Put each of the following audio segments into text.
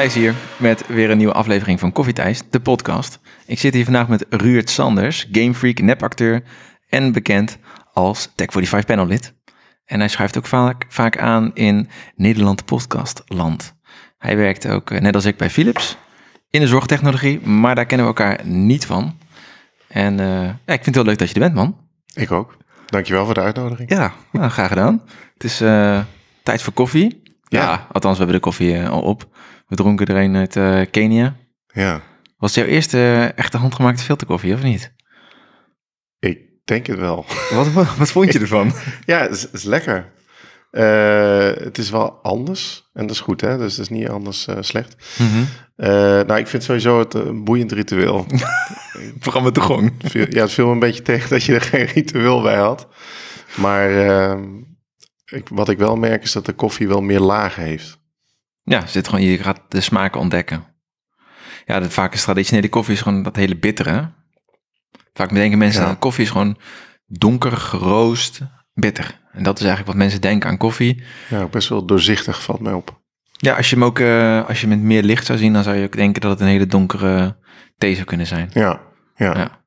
Thijs hier met weer een nieuwe aflevering van Koffie Thijs, de podcast. Ik zit hier vandaag met Ruurt Sanders, gamefreak, nepacteur en bekend als Tech45 panellid. En hij schrijft ook vaak, vaak aan in Nederland podcastland. Hij werkt ook, eh, net als ik, bij Philips in de zorgtechnologie, maar daar kennen we elkaar niet van. En eh, ja, ik vind het heel leuk dat je er bent, man. Ik ook. Dankjewel voor de uitnodiging. Ja, nou, graag gedaan. Het is eh, tijd voor koffie. Ja. Ja. althans, we hebben de koffie eh, al op. We dronken er een uit eh, Kenia. Ja, Was het jouw eerste eh, echte handgemaakte filterkoffie, of niet? ik denk het wel. Wat, wat, vond je ervan? Ja, het is, lekker. Het is wel anders. En dat is goed, hè? Dus het is niet anders slecht. Eh, nou, ik vind sowieso het een boeiend ritueel. Programma de gong. Ja, het viel me een beetje tegen dat je er geen ritueel bij had. Maar eh, ik, wat ik wel merk is dat de koffie wel meer lagen heeft. Ja, zit gewoon, je gaat de smaken ontdekken. Ja, de, vaak is traditionele koffie is gewoon dat hele bittere. Vaak bedenken mensen Ja. dat koffie is gewoon donker, geroost, bitter. En dat is eigenlijk wat mensen denken aan koffie. Ja, best wel doorzichtig valt mij op. Ja, als je hem ook, eh, als je met meer licht zou zien, dan zou je ook denken dat het een hele donkere thee zou kunnen zijn. Ja, ja. Ja.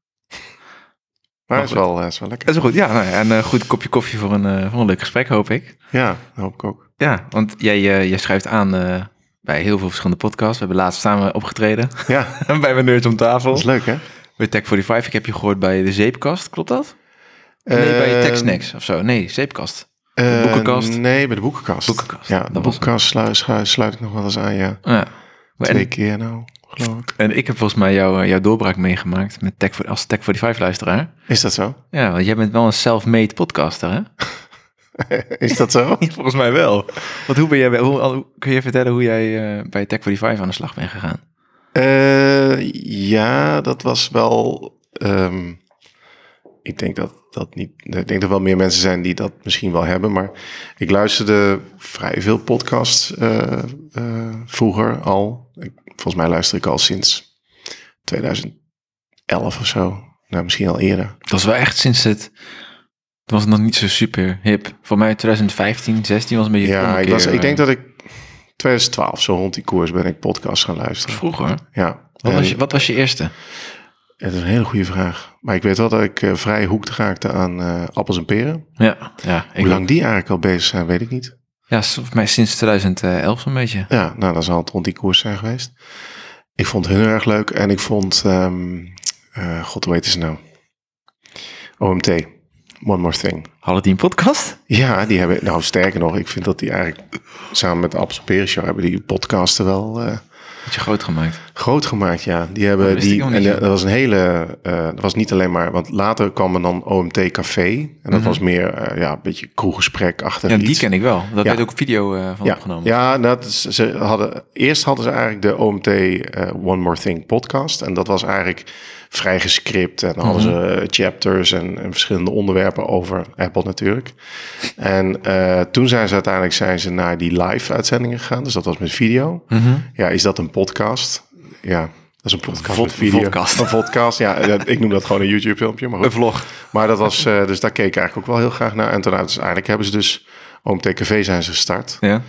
Maar het is wel, eh, is wel lekker. Dat is goed. Ja, nou ja, en een goed kopje koffie voor een, eh, voor een leuk gesprek, hoop ik. Ja, dat hoop ik ook. Ja, want jij, eh, jij schrijft aan eh, bij heel veel verschillende podcasts. We hebben laatst samen opgetreden Ja, bij mijn Nerds om tafel. dat is leuk, hè? Bij Tech45. Ik heb je gehoord bij de Zeepkast, klopt dat? Nee, bij Ehm, TechSnacks of zo. Nee, Zeepkast. Eh, boekenkast? Nee, bij de boekenkast. Boekenkast, Ja, dat de boekenkast sluit, sluit, sluit ik nog wel eens aan, ja. Ja. Twee En, keer nou, geloof ik. en ik heb volgens mij jou, eh, jouw doorbraak meegemaakt met Tech, voor- als Tech45-luisteraar. Is dat zo? Ja, want jij bent wel een self-made podcaster, hè? Is dat zo? Volgens mij wel. Want hoe ben jij, hoe, kun je vertellen hoe jij eh, bij Tech45 aan de slag bent gegaan? Eh, ja, dat was wel... ehm, ik denk dat dat niet... Ik denk dat er wel meer mensen zijn die dat misschien wel hebben. Maar ik luisterde vrij veel podcasts vroeger al. Ik, volgens mij luister ik al sinds 2011 of zo. Nou, misschien al eerder. Dat was wel echt sinds het... Het was nog niet zo super hip. Voor mij 2015, 16 was een beetje... Ja, ik, was, ik denk eh, dat ik 2012, zo rond die koers, ben ik podcast gaan luisteren. Vroeger. Ja. Wat, En was je, wat was je eerste? Het is een hele goede vraag. Maar ik weet wel dat ik eh, vrij hoekt raakte aan eh, appels en peren. Ja, ja. Hoe lang die eigenlijk al bezig zijn, weet ik niet. Ja, volgens mij sinds 2011 zo'n beetje. Ja, nou, dan zal het rond die koers zijn geweest. Ik vond hun heel erg leuk. En ik vond, ehm, eh, god, hoe heet ze nou? OMT, One More Thing. Hadden die een podcast? Ja, die hebben, nou sterker nog, ik vind dat die eigenlijk samen met de Appels en Peren Show hebben die podcasten wel... eh, Had je groot gemaakt. Groot gemaakt, ja. Die hebben dat die. En niet, ja. dat was een hele. eh, dat was niet alleen maar. Want later kwam er dan OMT Café. En dat was meer. eh, ja, een beetje kroeggesprek achter Mhm. Ja, die iets. ken ik wel. Ja. werd ook video eh, van ja, opgenomen. ja dat is, ze hadden, eerst hadden ze eigenlijk de OMT One More Thing podcast. En dat was eigenlijk vrij gescript. En dan hadden Mhm. ze eh, chapters en, en verschillende onderwerpen over Apple natuurlijk. En eh, toen zijn ze uiteindelijk zijn ze naar die live uitzendingen gegaan. Dus dat was met video. Mhm. Ja, is dat een podcast? Ja, dat is een podcast Vod- video. vodcast. Een podcast, ja. dat- Ik noem dat gewoon een YouTube-filmpje, maar goed. Een vlog. Maar dat was, eh, dus daar keek ik eigenlijk ook wel heel graag naar. En toen uiteindelijk hebben ze dus OMT Café zijn ze gestart. Ja.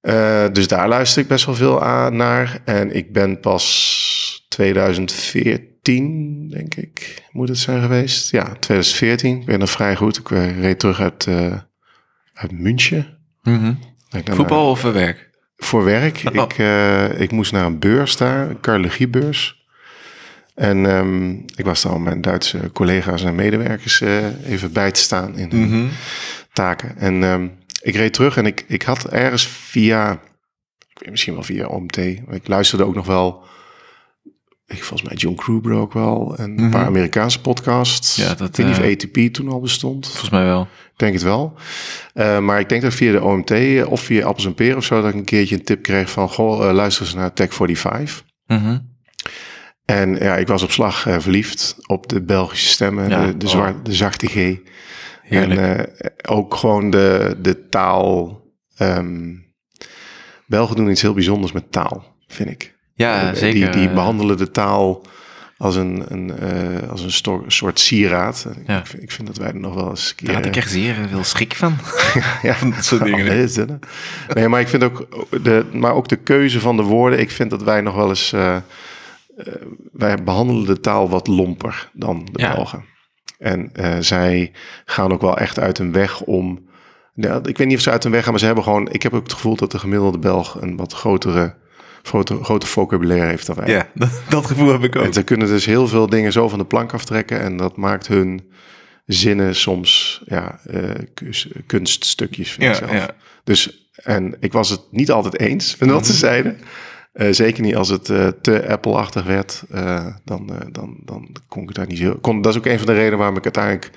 Eh, dus daar luister ik best wel veel aan naar. En ik ben pas 2014, denk ik, moet het zijn geweest. Ja, 2014. Ik ben er vrij goed. Ik eh, reed terug uit, eh, uit München. Mhm. Voetbal of eh, werk? voor werk. Oh. Ik, ik moest naar een beurs daar, een cardiologiebeurs. En ehm, ik was om mijn Duitse collega's en medewerkers even bij te staan in Mhm. taken. En ehm, ik reed terug en ik, ik had ergens via, ik weet misschien wel via OMT, ik luisterde ook nog wel, ik, volgens mij John Kruber ook wel, en een Mhm. paar Amerikaanse podcasts. Ja, dat, ik weet niet eh, of ATP toen al bestond. Volgens mij wel. Ik denk het wel. Eh, maar ik denk dat via de OMT eh, of via Appels en Peren of zo... dat ik een keertje een tip kreeg van... goh, luister eens naar Tech45. Mhm. En ja, ik was op slag verliefd op de Belgische stemmen. Ja, de, de, oh. de zachte G. Heerlijk. En ook gewoon de, de taal... ehm Belgen doen iets heel bijzonders met taal, vind ik. Ja, Eh, zeker. Die, die eh, behandelen de taal als een, een, eh, als een soort sieraad. Ja. Ik, vind, ik vind dat wij er nog wel eens een keer... Daar had ik echt zeer veel schrik van. ja, van dat soort dingen. Nee, maar ik vind ook de, maar ook de keuze van de woorden. Ik vind dat wij nog wel eens. eh, wij behandelen de taal wat lomper dan de Ja. Belgen. En zij gaan ook wel echt uit hun weg om. Ik weet niet of ze uit hun weg gaan, maar ze hebben gewoon. Ik heb ook het gevoel dat de gemiddelde Belg een wat grotere, grote, grote vocabulaire heeft dan wij. Ja, dat, dat gevoel heb ik ook. En ze kunnen dus heel veel dingen zo van de plank aftrekken. En dat maakt hun zinnen soms ja, eh, kunststukjes, vind ik Ja, zelf. ja. Dus, en ik was het niet altijd eens met wat ze zeiden. Eh, zeker niet als het eh, te Apple-achtig werd. dan, dan, dan kon ik daar niet zo... Kon, dat is ook een van de redenen waarom ik uiteindelijk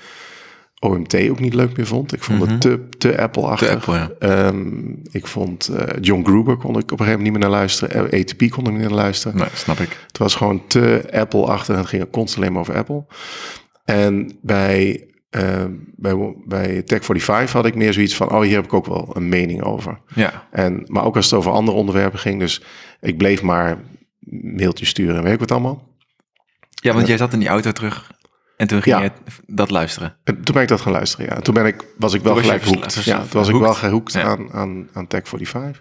OMT ook niet leuk meer vond. Ik vond het te, te Apple-achtig. Te Apple, ja. Ehm, ik vond eh, John Gruber kon ik op een gegeven moment niet meer naar luisteren. Eh, ATP kon ik niet meer naar luisteren. Nee, snap ik. Het was gewoon te Apple-achtig en het ging constant alleen maar over Apple. En bij, eh, bij, bij Tech45 had ik meer zoiets van, oh, hier heb ik ook wel een mening over. Ja, En, maar ook als het over andere onderwerpen ging. Dus ik bleef maar mailtjes sturen en weet ik wat allemaal. ja want jij zat in die auto terug en toen ging Ja. je dat luisteren. En toen ben ik dat gaan luisteren, ja. En toen ben ik, was ik wel Toen gelijk hoekt. Ja, toen was ik wel gehoekt Ja. aan, aan, aan Tech45.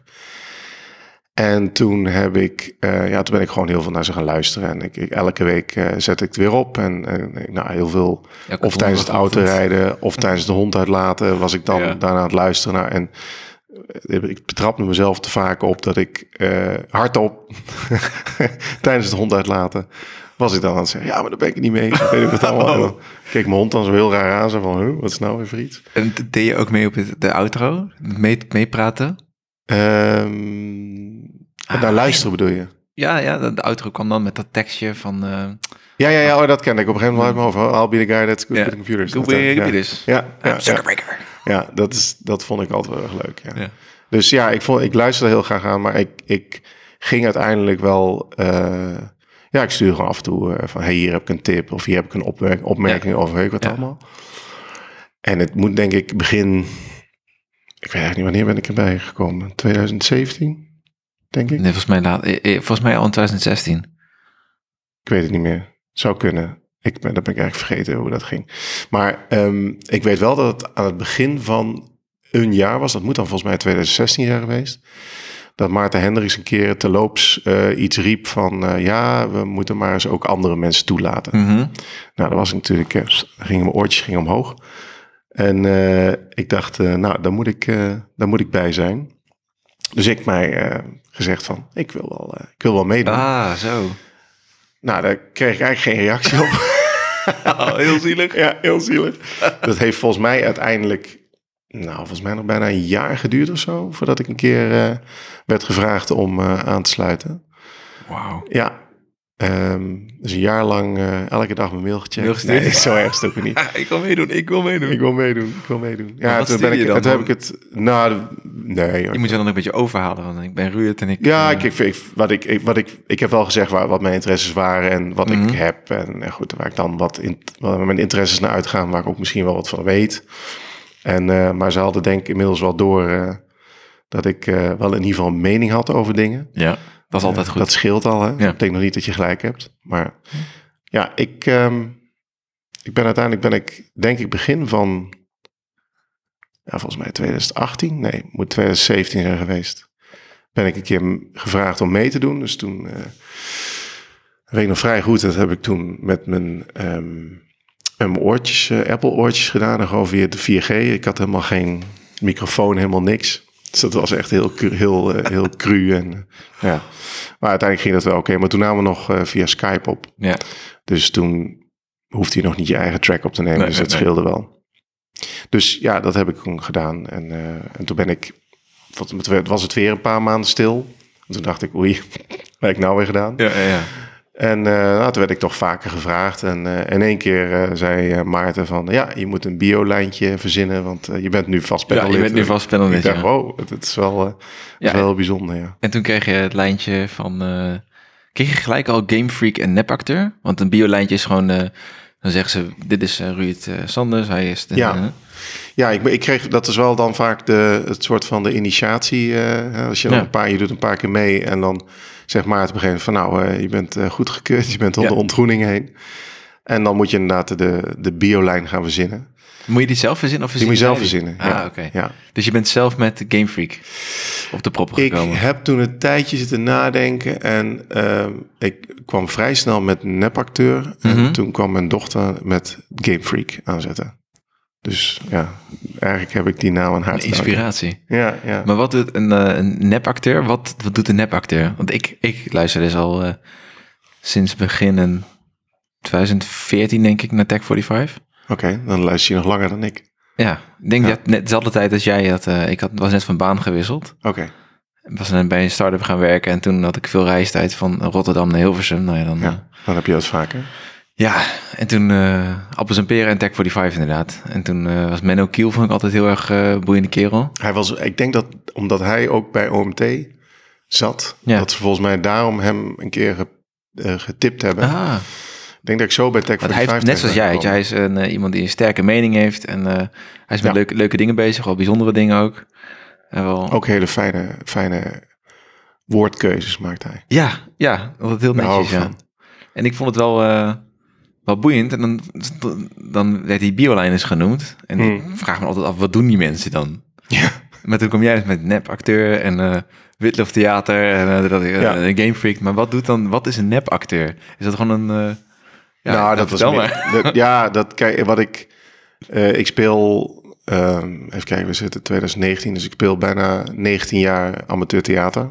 En toen heb ik, eh, ja, toen ben ik gewoon heel veel naar ze gaan luisteren. En ik, ik- elke week eh, zet ik het weer op. En, en ik- nou, heel veel, of tijdens het autorijden, of tijdens de hond uitlaten, was ik dan Ja. daarna aan het luisteren naar. En eh, ik betrapte mezelf te vaak op dat ik eh, hardop tijdens het hond uitlaten was ik dan aan het zeggen, ja, maar daar ben ik het niet mee. Ik weet wat allemaal. En dan keek mijn hond dan zo heel raar aan, zo van, huh, wat is nou weer voor iets? En deed je ook mee op het, de outro? Mee, meepraten? Ehm Ah, naar luisteren bedoel je? Ja, ja, de, outro kwam dan met dat tekstje van... eh Ja, ja, ja, oh, dat kende ik op een gegeven moment uit mijn hoofd. I'll be the guy that's good Ja. with computers. Eh, ja. Ja, ja, ja, ja, dat, is, dat vond ik altijd wel erg leuk. Ja. Ja. Dus ja, ik, vond, ik luisterde heel graag aan, maar ik, ik ging uiteindelijk wel... eh, ja, ik gewoon af en toe eh, van... hey, hier heb ik een tip of hier heb ik een opmerking, opmerking over, weet ik wat Ja. allemaal. En het moet denk ik begin... Ik weet eigenlijk niet wanneer ben ik erbij gekomen. 2017, denk ik. Nee, volgens mij, laat, eh, eh, volgens mij al in 2016. Ik weet het niet meer. Zou kunnen. Ik ben, dat ben ik eigenlijk vergeten hoe dat ging. Maar ehm, ik weet wel dat het aan het begin van een jaar was. Dat moet dan volgens mij 2016 zijn geweest. Dat Maarten Hendricks een keer terloops eh iets riep van... eh, ja, we moeten maar eens ook andere mensen toelaten. Mhm. Nou, dat was natuurlijk... eh, dan gingen mijn oortjes gingen omhoog. En eh, ik dacht, eh, nou, daar moet ik, eh, daar moet ik bij zijn. Dus ik mij eh, gezegd van, ik wil wel, eh, ik wil wel meedoen. Ah, zo. Nou, daar kreeg ik eigenlijk geen reactie op. Oh, heel zielig. ja, heel zielig. Dat heeft volgens mij uiteindelijk, nou, volgens mij nog bijna een jaar geduurd of zo, voordat ik een keer eh, werd gevraagd om eh, aan te sluiten. Wauw. Ja, ehm, dus een jaar lang eh, elke dag mijn mail gecheckt. Nee, zo erg ook niet. Ik wil meedoen, ik wil meedoen. Ik wil meedoen, ik wil meedoen. Ja, toen, ben ik, dan? toen heb ik het, nou, nee. Je moet je dan een beetje overhalen, want ik ben Ruud en ik... Ja, ik, ik, wat ik, ik, wat ik, ik heb wel gezegd waar, wat mijn interesses waren en wat Mhm. ik heb. En, goed, waar ik dan wat in, mijn interesses naar uitgaan, waar ik ook misschien wel wat van weet. En, eh, maar ze hadden denk ik inmiddels wel door eh, dat ik eh, wel in ieder geval een mening had over dingen. Ja, dat is altijd goed. Dat scheelt al, hè? Ja. Dat betekent nog niet dat je gelijk hebt. Maar ja, ik, ehm, ik ben uiteindelijk, ben ik denk ik begin van, ja, volgens mij 2018, nee, moet 2017 zijn geweest. Ben ik een keer gevraagd om mee te doen. Dus toen, weet ik nog vrij goed, dat heb ik toen met mijn, ehm, mijn oortjes, eh, Apple oortjes gedaan. En gewoon via de 4G. Ik had helemaal geen microfoon, helemaal niks. Dus dat was echt heel, heel, eh, heel cru. En, eh, ja. Maar uiteindelijk ging dat wel oké. Maar toen namen we nog via Skype op. Ja, Dus toen hoefde je nog niet je eigen track op te nemen. Nee, dus nee, dat nee. scheelde wel. Dus ja, dat heb ik toen gedaan. En, en toen ben ik, wat- het was het weer een paar maanden stil. En toen dacht ik, oei, wat heb ik nou weer gedaan? ja, ja. ja. En eh, nou, toen werd ik toch vaker gevraagd. En eh, in één keer eh, zei Maarten van... ja, je moet een bio-lijntje verzinnen... want je bent nu vast Ja, je bent nu vast panellid, Ik dacht, ja. wow, het is wel, het Ja, is wel heel bijzonder, ja. En toen kreeg je het lijntje van... kreeg je gelijk al Game Freak en nepacteur? Want een bio-lijntje is gewoon... dan zeggen ze, dit is Ruud Sanders, hij is de... Ja. Ja, ik, ik kreeg, dat is wel dan vaak de, het soort van de initiatie. als je dan Ja. een paar, je doet een paar keer mee en dan Zeg maar het begin van nou, eh, je bent uh, goedgekeurd, je bent onder Ja. ontgroening heen. En dan moet je inderdaad de, de biolijn gaan verzinnen. Moet je die zelf verzinnen of Die moet je zelf verzinnen verzinnen. Ah, ja. oké. ja. Dus je bent zelf met Game Freak op de Ik gekomen. heb toen een tijdje zitten nadenken en ehm, ik kwam vrij snel met nepacteur. Mhm. En toen kwam mijn dochter met Game Freak aanzetten. Dus ja, eigenlijk heb ik die naam aan haar Een inspiratie. Ja, ja. Maar wat doet een, eh, een nepacteur? Wat, wat doet een nepacteur? Want ik, ik luister dus al eh, sinds begin in 2014 denk ik naar Tech 45. Oké, dan luister je nog langer dan ik. Ja, ik denk Ja. dat net dezelfde tijd als jij had. eh, ik had, was net van baan gewisseld. Oké, Ik was net bij een start-up gaan werken en toen had ik veel reistijd van Rotterdam naar Hilversum. Nou ja, dan, ja, dan heb je dat vaker. Ja, en toen eh appels en peren en Tech 45 inderdaad. En toen eh, was Menno Kiel, vond ik altijd heel erg eh, boeiende kerel. Hij was, ik denk dat omdat hij ook bij OMT zat, Ja. dat ze volgens mij daarom hem een keer ge- getipt hebben. Ah, Ik denk dat ik zo bij Tech want hij heeft, 45 net zoals jij, hij is een, iemand die een sterke mening heeft en hij is met Ja. leuke, leuke dingen bezig, wel bijzondere dingen ook. En wel. Ook hele fijne, fijne woordkeuzes maakt hij. Ja, ja, altijd heel netjes, ja. van. En ik vond het wel, wel boeiend. En dan, dan werd die biolijners genoemd. En ik Hmm. vraag me altijd af, wat doen die mensen dan? Ja. Maar toen kom jij dus met nepacteur en eh Witlof Theater en dat, Ja. een Game Freak. Maar wat doet dan, wat is een nepacteur? Is dat gewoon een... ja, nou, dat was meer- dat- ja, dat kijk, wat ik, ik speel, ehm, even kijken, we zitten in 2019, dus ik speel bijna 19 jaar amateurtheater.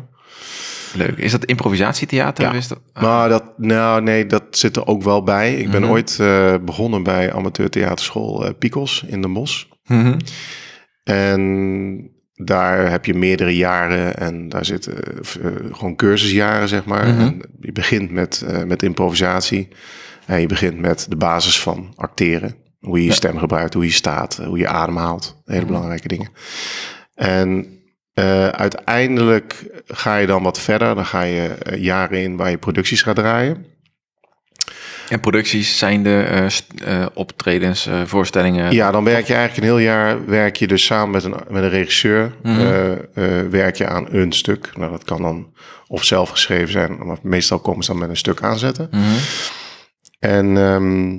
Leuk. Is dat improvisatietheater? Ja. Is dat, ah, Maar dat, nou nee, dat zit er ook wel bij. Ik ben Mhm. ooit eh, begonnen bij amateurtheaterschool eh Pikos in Den Bosch. mhm. En daar heb je meerdere jaren en daar zitten eh, gewoon cursusjaren, zeg maar. Mhm. En je begint met, met improvisatie. En je begint met de basis van acteren. Hoe je je stem gebruikt, hoe je staat, hoe je ademhaalt. Hele belangrijke dingen. En eh, uiteindelijk ga je dan wat verder. Dan ga je eh, jaren in waar je producties gaat draaien. En producties zijn de eh, optredens, voorstellingen. Ja, dan werk je eigenlijk een heel jaar werk je dus samen met een, met een regisseur. Eh, werk je aan een stuk. Nou, dat kan dan of zelf geschreven zijn, maar meestal komen ze dan met een stuk aanzetten. Mhm. En ehm,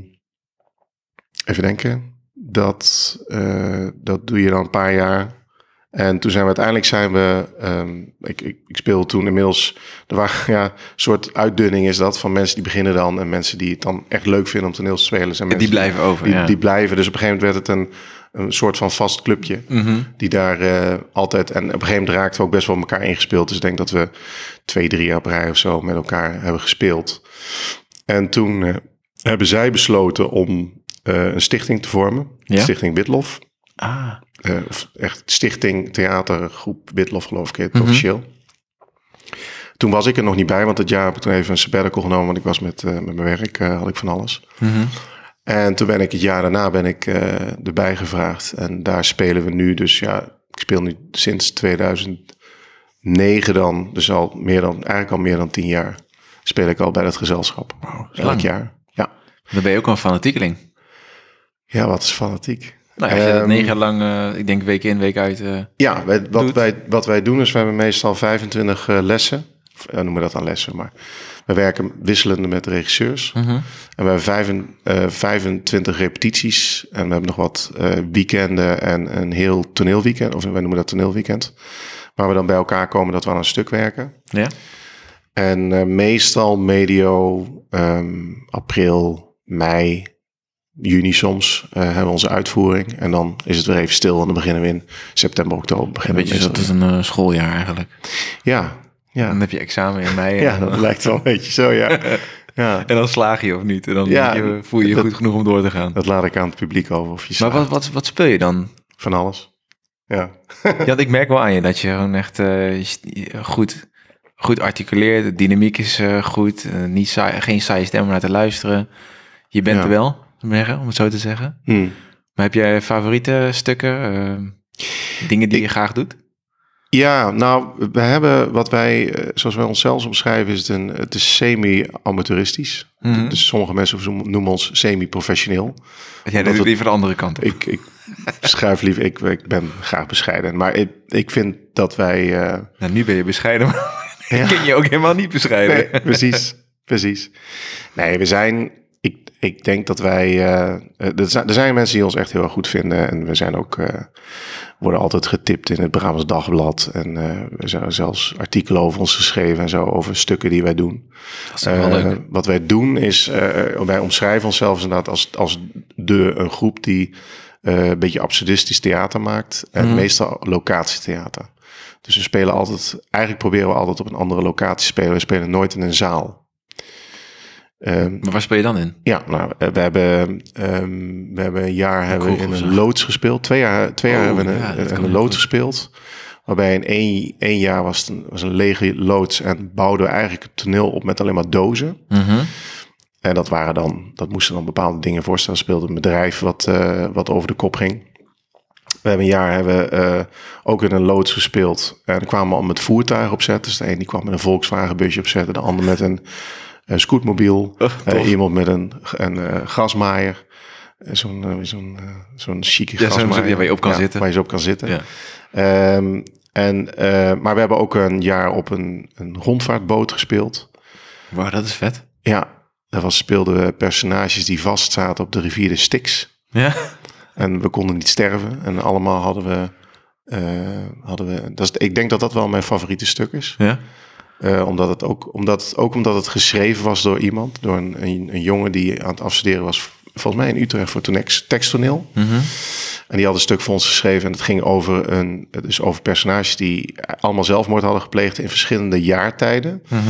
even denken, dat, dat doe je dan een paar jaar. En toen zijn we uiteindelijk zijn we, ehm, ik, ik, ik speel toen inmiddels, er waren ja, een soort uitdunning is dat van mensen die beginnen dan en mensen die het dan echt leuk vinden om toneel te spelen. Zijn Die mensen blijven over, die, ja. die blijven. Dus op een gegeven moment werd het een, een soort van vast clubje. Mhm. Die daar eh, altijd. En op een gegeven moment raakten we ook best wel met elkaar ingespeeld. Dus ik denk dat we twee, drie jaar op rij of zo met elkaar hebben gespeeld. En toen eh, hebben zij besloten om eh, een stichting te vormen. Ja? Stichting Witlof. Ah, Of echt Stichting Theatergroep Witlof, geloof ik, het Mhm. officieel. Toen was ik er nog niet bij, want dat jaar heb ik toen even een sabbatical genomen. Want ik was met, eh, met mijn werk, eh, had ik van alles. Mhm. En toen ben ik het jaar daarna ben ik erbij gevraagd. En daar spelen we nu. Dus ja, ik speel nu sinds 2009 dan. Dus al meer dan, eigenlijk al meer dan tien jaar. Speel ik al bij dat gezelschap. Elk lang. jaar. Ja. dan ben je ook een fanatiekeling. ja, wat is fanatiek. Nou, als je dat Ehm, negen jaar lang, eh, ik denk week in, week uit... eh, Ja, wij, wat, Doet. wij, wat wij doen is, we hebben meestal 25 eh, lessen. Of, noemen we dat dan lessen, maar we werken wisselende met regisseurs. mhm. En we hebben eh, 25 repetities. En we hebben nog wat weekenden en een heel toneelweekend. Of wij noemen dat toneelweekend. Waar we dan bij elkaar komen dat we aan een stuk werken. Ja? En meestal medio ehm, april, mei, juni soms eh, hebben we onze uitvoering. En dan is het weer even stil en dan beginnen we in september, oktober. Beginnen beetje het is een eh, schooljaar eigenlijk. Ja, ja. Dan heb je examen in mei ja, dat lijkt wel een beetje zo, ja. ja. en dan slaag je of niet. En dan Ja, denk je, voel je je dat- goed genoeg om door te gaan. Dat laat ik aan het publiek over of je Maar wat, wat, wat speel je dan? Van alles. Ja. Ja, ik merk wel aan je dat je gewoon echt eh, goed, goed articuleert. De dynamiek is goed. niet saai, geen saaie stem om naar te luisteren. Je bent Ja. er wel, om het zo te zeggen. Hm. Maar heb jij favoriete stukken? eh, dingen die Ik- je graag doet? Ja, nou, we hebben wat wij, eh, zoals wij onszelf omschrijven, is het, een, het is semi-amateuristisch. Mhm. Dus sommige mensen noemen ons semi-professioneel. Jij doet het- liever de andere kant op. Ik, ik schrijf liever, ik, ik ben graag bescheiden. Maar ik, ik vind dat wij, eh, Nou, nu ben je bescheiden. maar Ja. Kun je ook helemaal niet beschrijven. Nee, precies, precies. Nee, we zijn. Ik, denk dat wij. eh, eh, er, zijn, er zijn mensen die ons echt heel erg goed vinden. En we zijn ook. eh, worden altijd getipt in het Brabants Dagblad. En eh, er zijn zelfs artikelen over ons geschreven en zo. Over stukken die wij doen. Dat is toch wel leuk. Wat wij doen is. wij omschrijven onszelf inderdaad als, als de een groep die. een beetje absurdistisch theater maakt. En Mhm. meestal locatietheater. Dus we spelen altijd. Eigenlijk proberen we altijd op een andere locatie te spelen. We spelen nooit in een zaal. Ehm, Maar waar speel je dan in? ja, nou, eh, we hebben, ehm, we hebben een jaar hebben we in een loods gespeeld. Twee jaar, twee jaar Oh, hebben we ja, een, loods goed. gespeeld. Waarbij in één, één jaar was het een, was een lege loods en bouwden we eigenlijk het toneel op met alleen maar dozen. Mhm. En dat waren dan, dat moesten dan bepaalde dingen voorstellen. Speelde een bedrijf wat, eh, wat over de kop ging. We hebben een jaar hebben, we, eh, ook in een loods gespeeld. En kwamen al met voertuigen opzet. Dus de een die kwam met een Volkswagen busje opzetten. De ander met een eh, scootmobiel. Eh, iemand met een, een eh, gasmaaier. Zo'n zo'n zo'n chique Ja, ja, waar je op kan zitten. Waar je op kan zitten. Ja. Ehm, en, maar we hebben ook een jaar op een, een rondvaartboot gespeeld. Wow, dat is vet. Ja, daar was, speelden we personages die vastzaten op de rivier de Styx. Ja. En we konden niet sterven. En allemaal hadden we... hadden we dat is, ik denk dat dat wel mijn favoriete stuk is. Ja. Eh, omdat het ook, omdat, ook omdat het geschreven was door iemand. Door een, een, een jongen die aan het afstuderen was. Volgens mij in Utrecht voor tonex, teksttoneel. Mhm. En die had een stuk voor ons geschreven. En het ging over, een, dus over personages die allemaal zelfmoord hadden gepleegd in verschillende jaartijden. Mhm.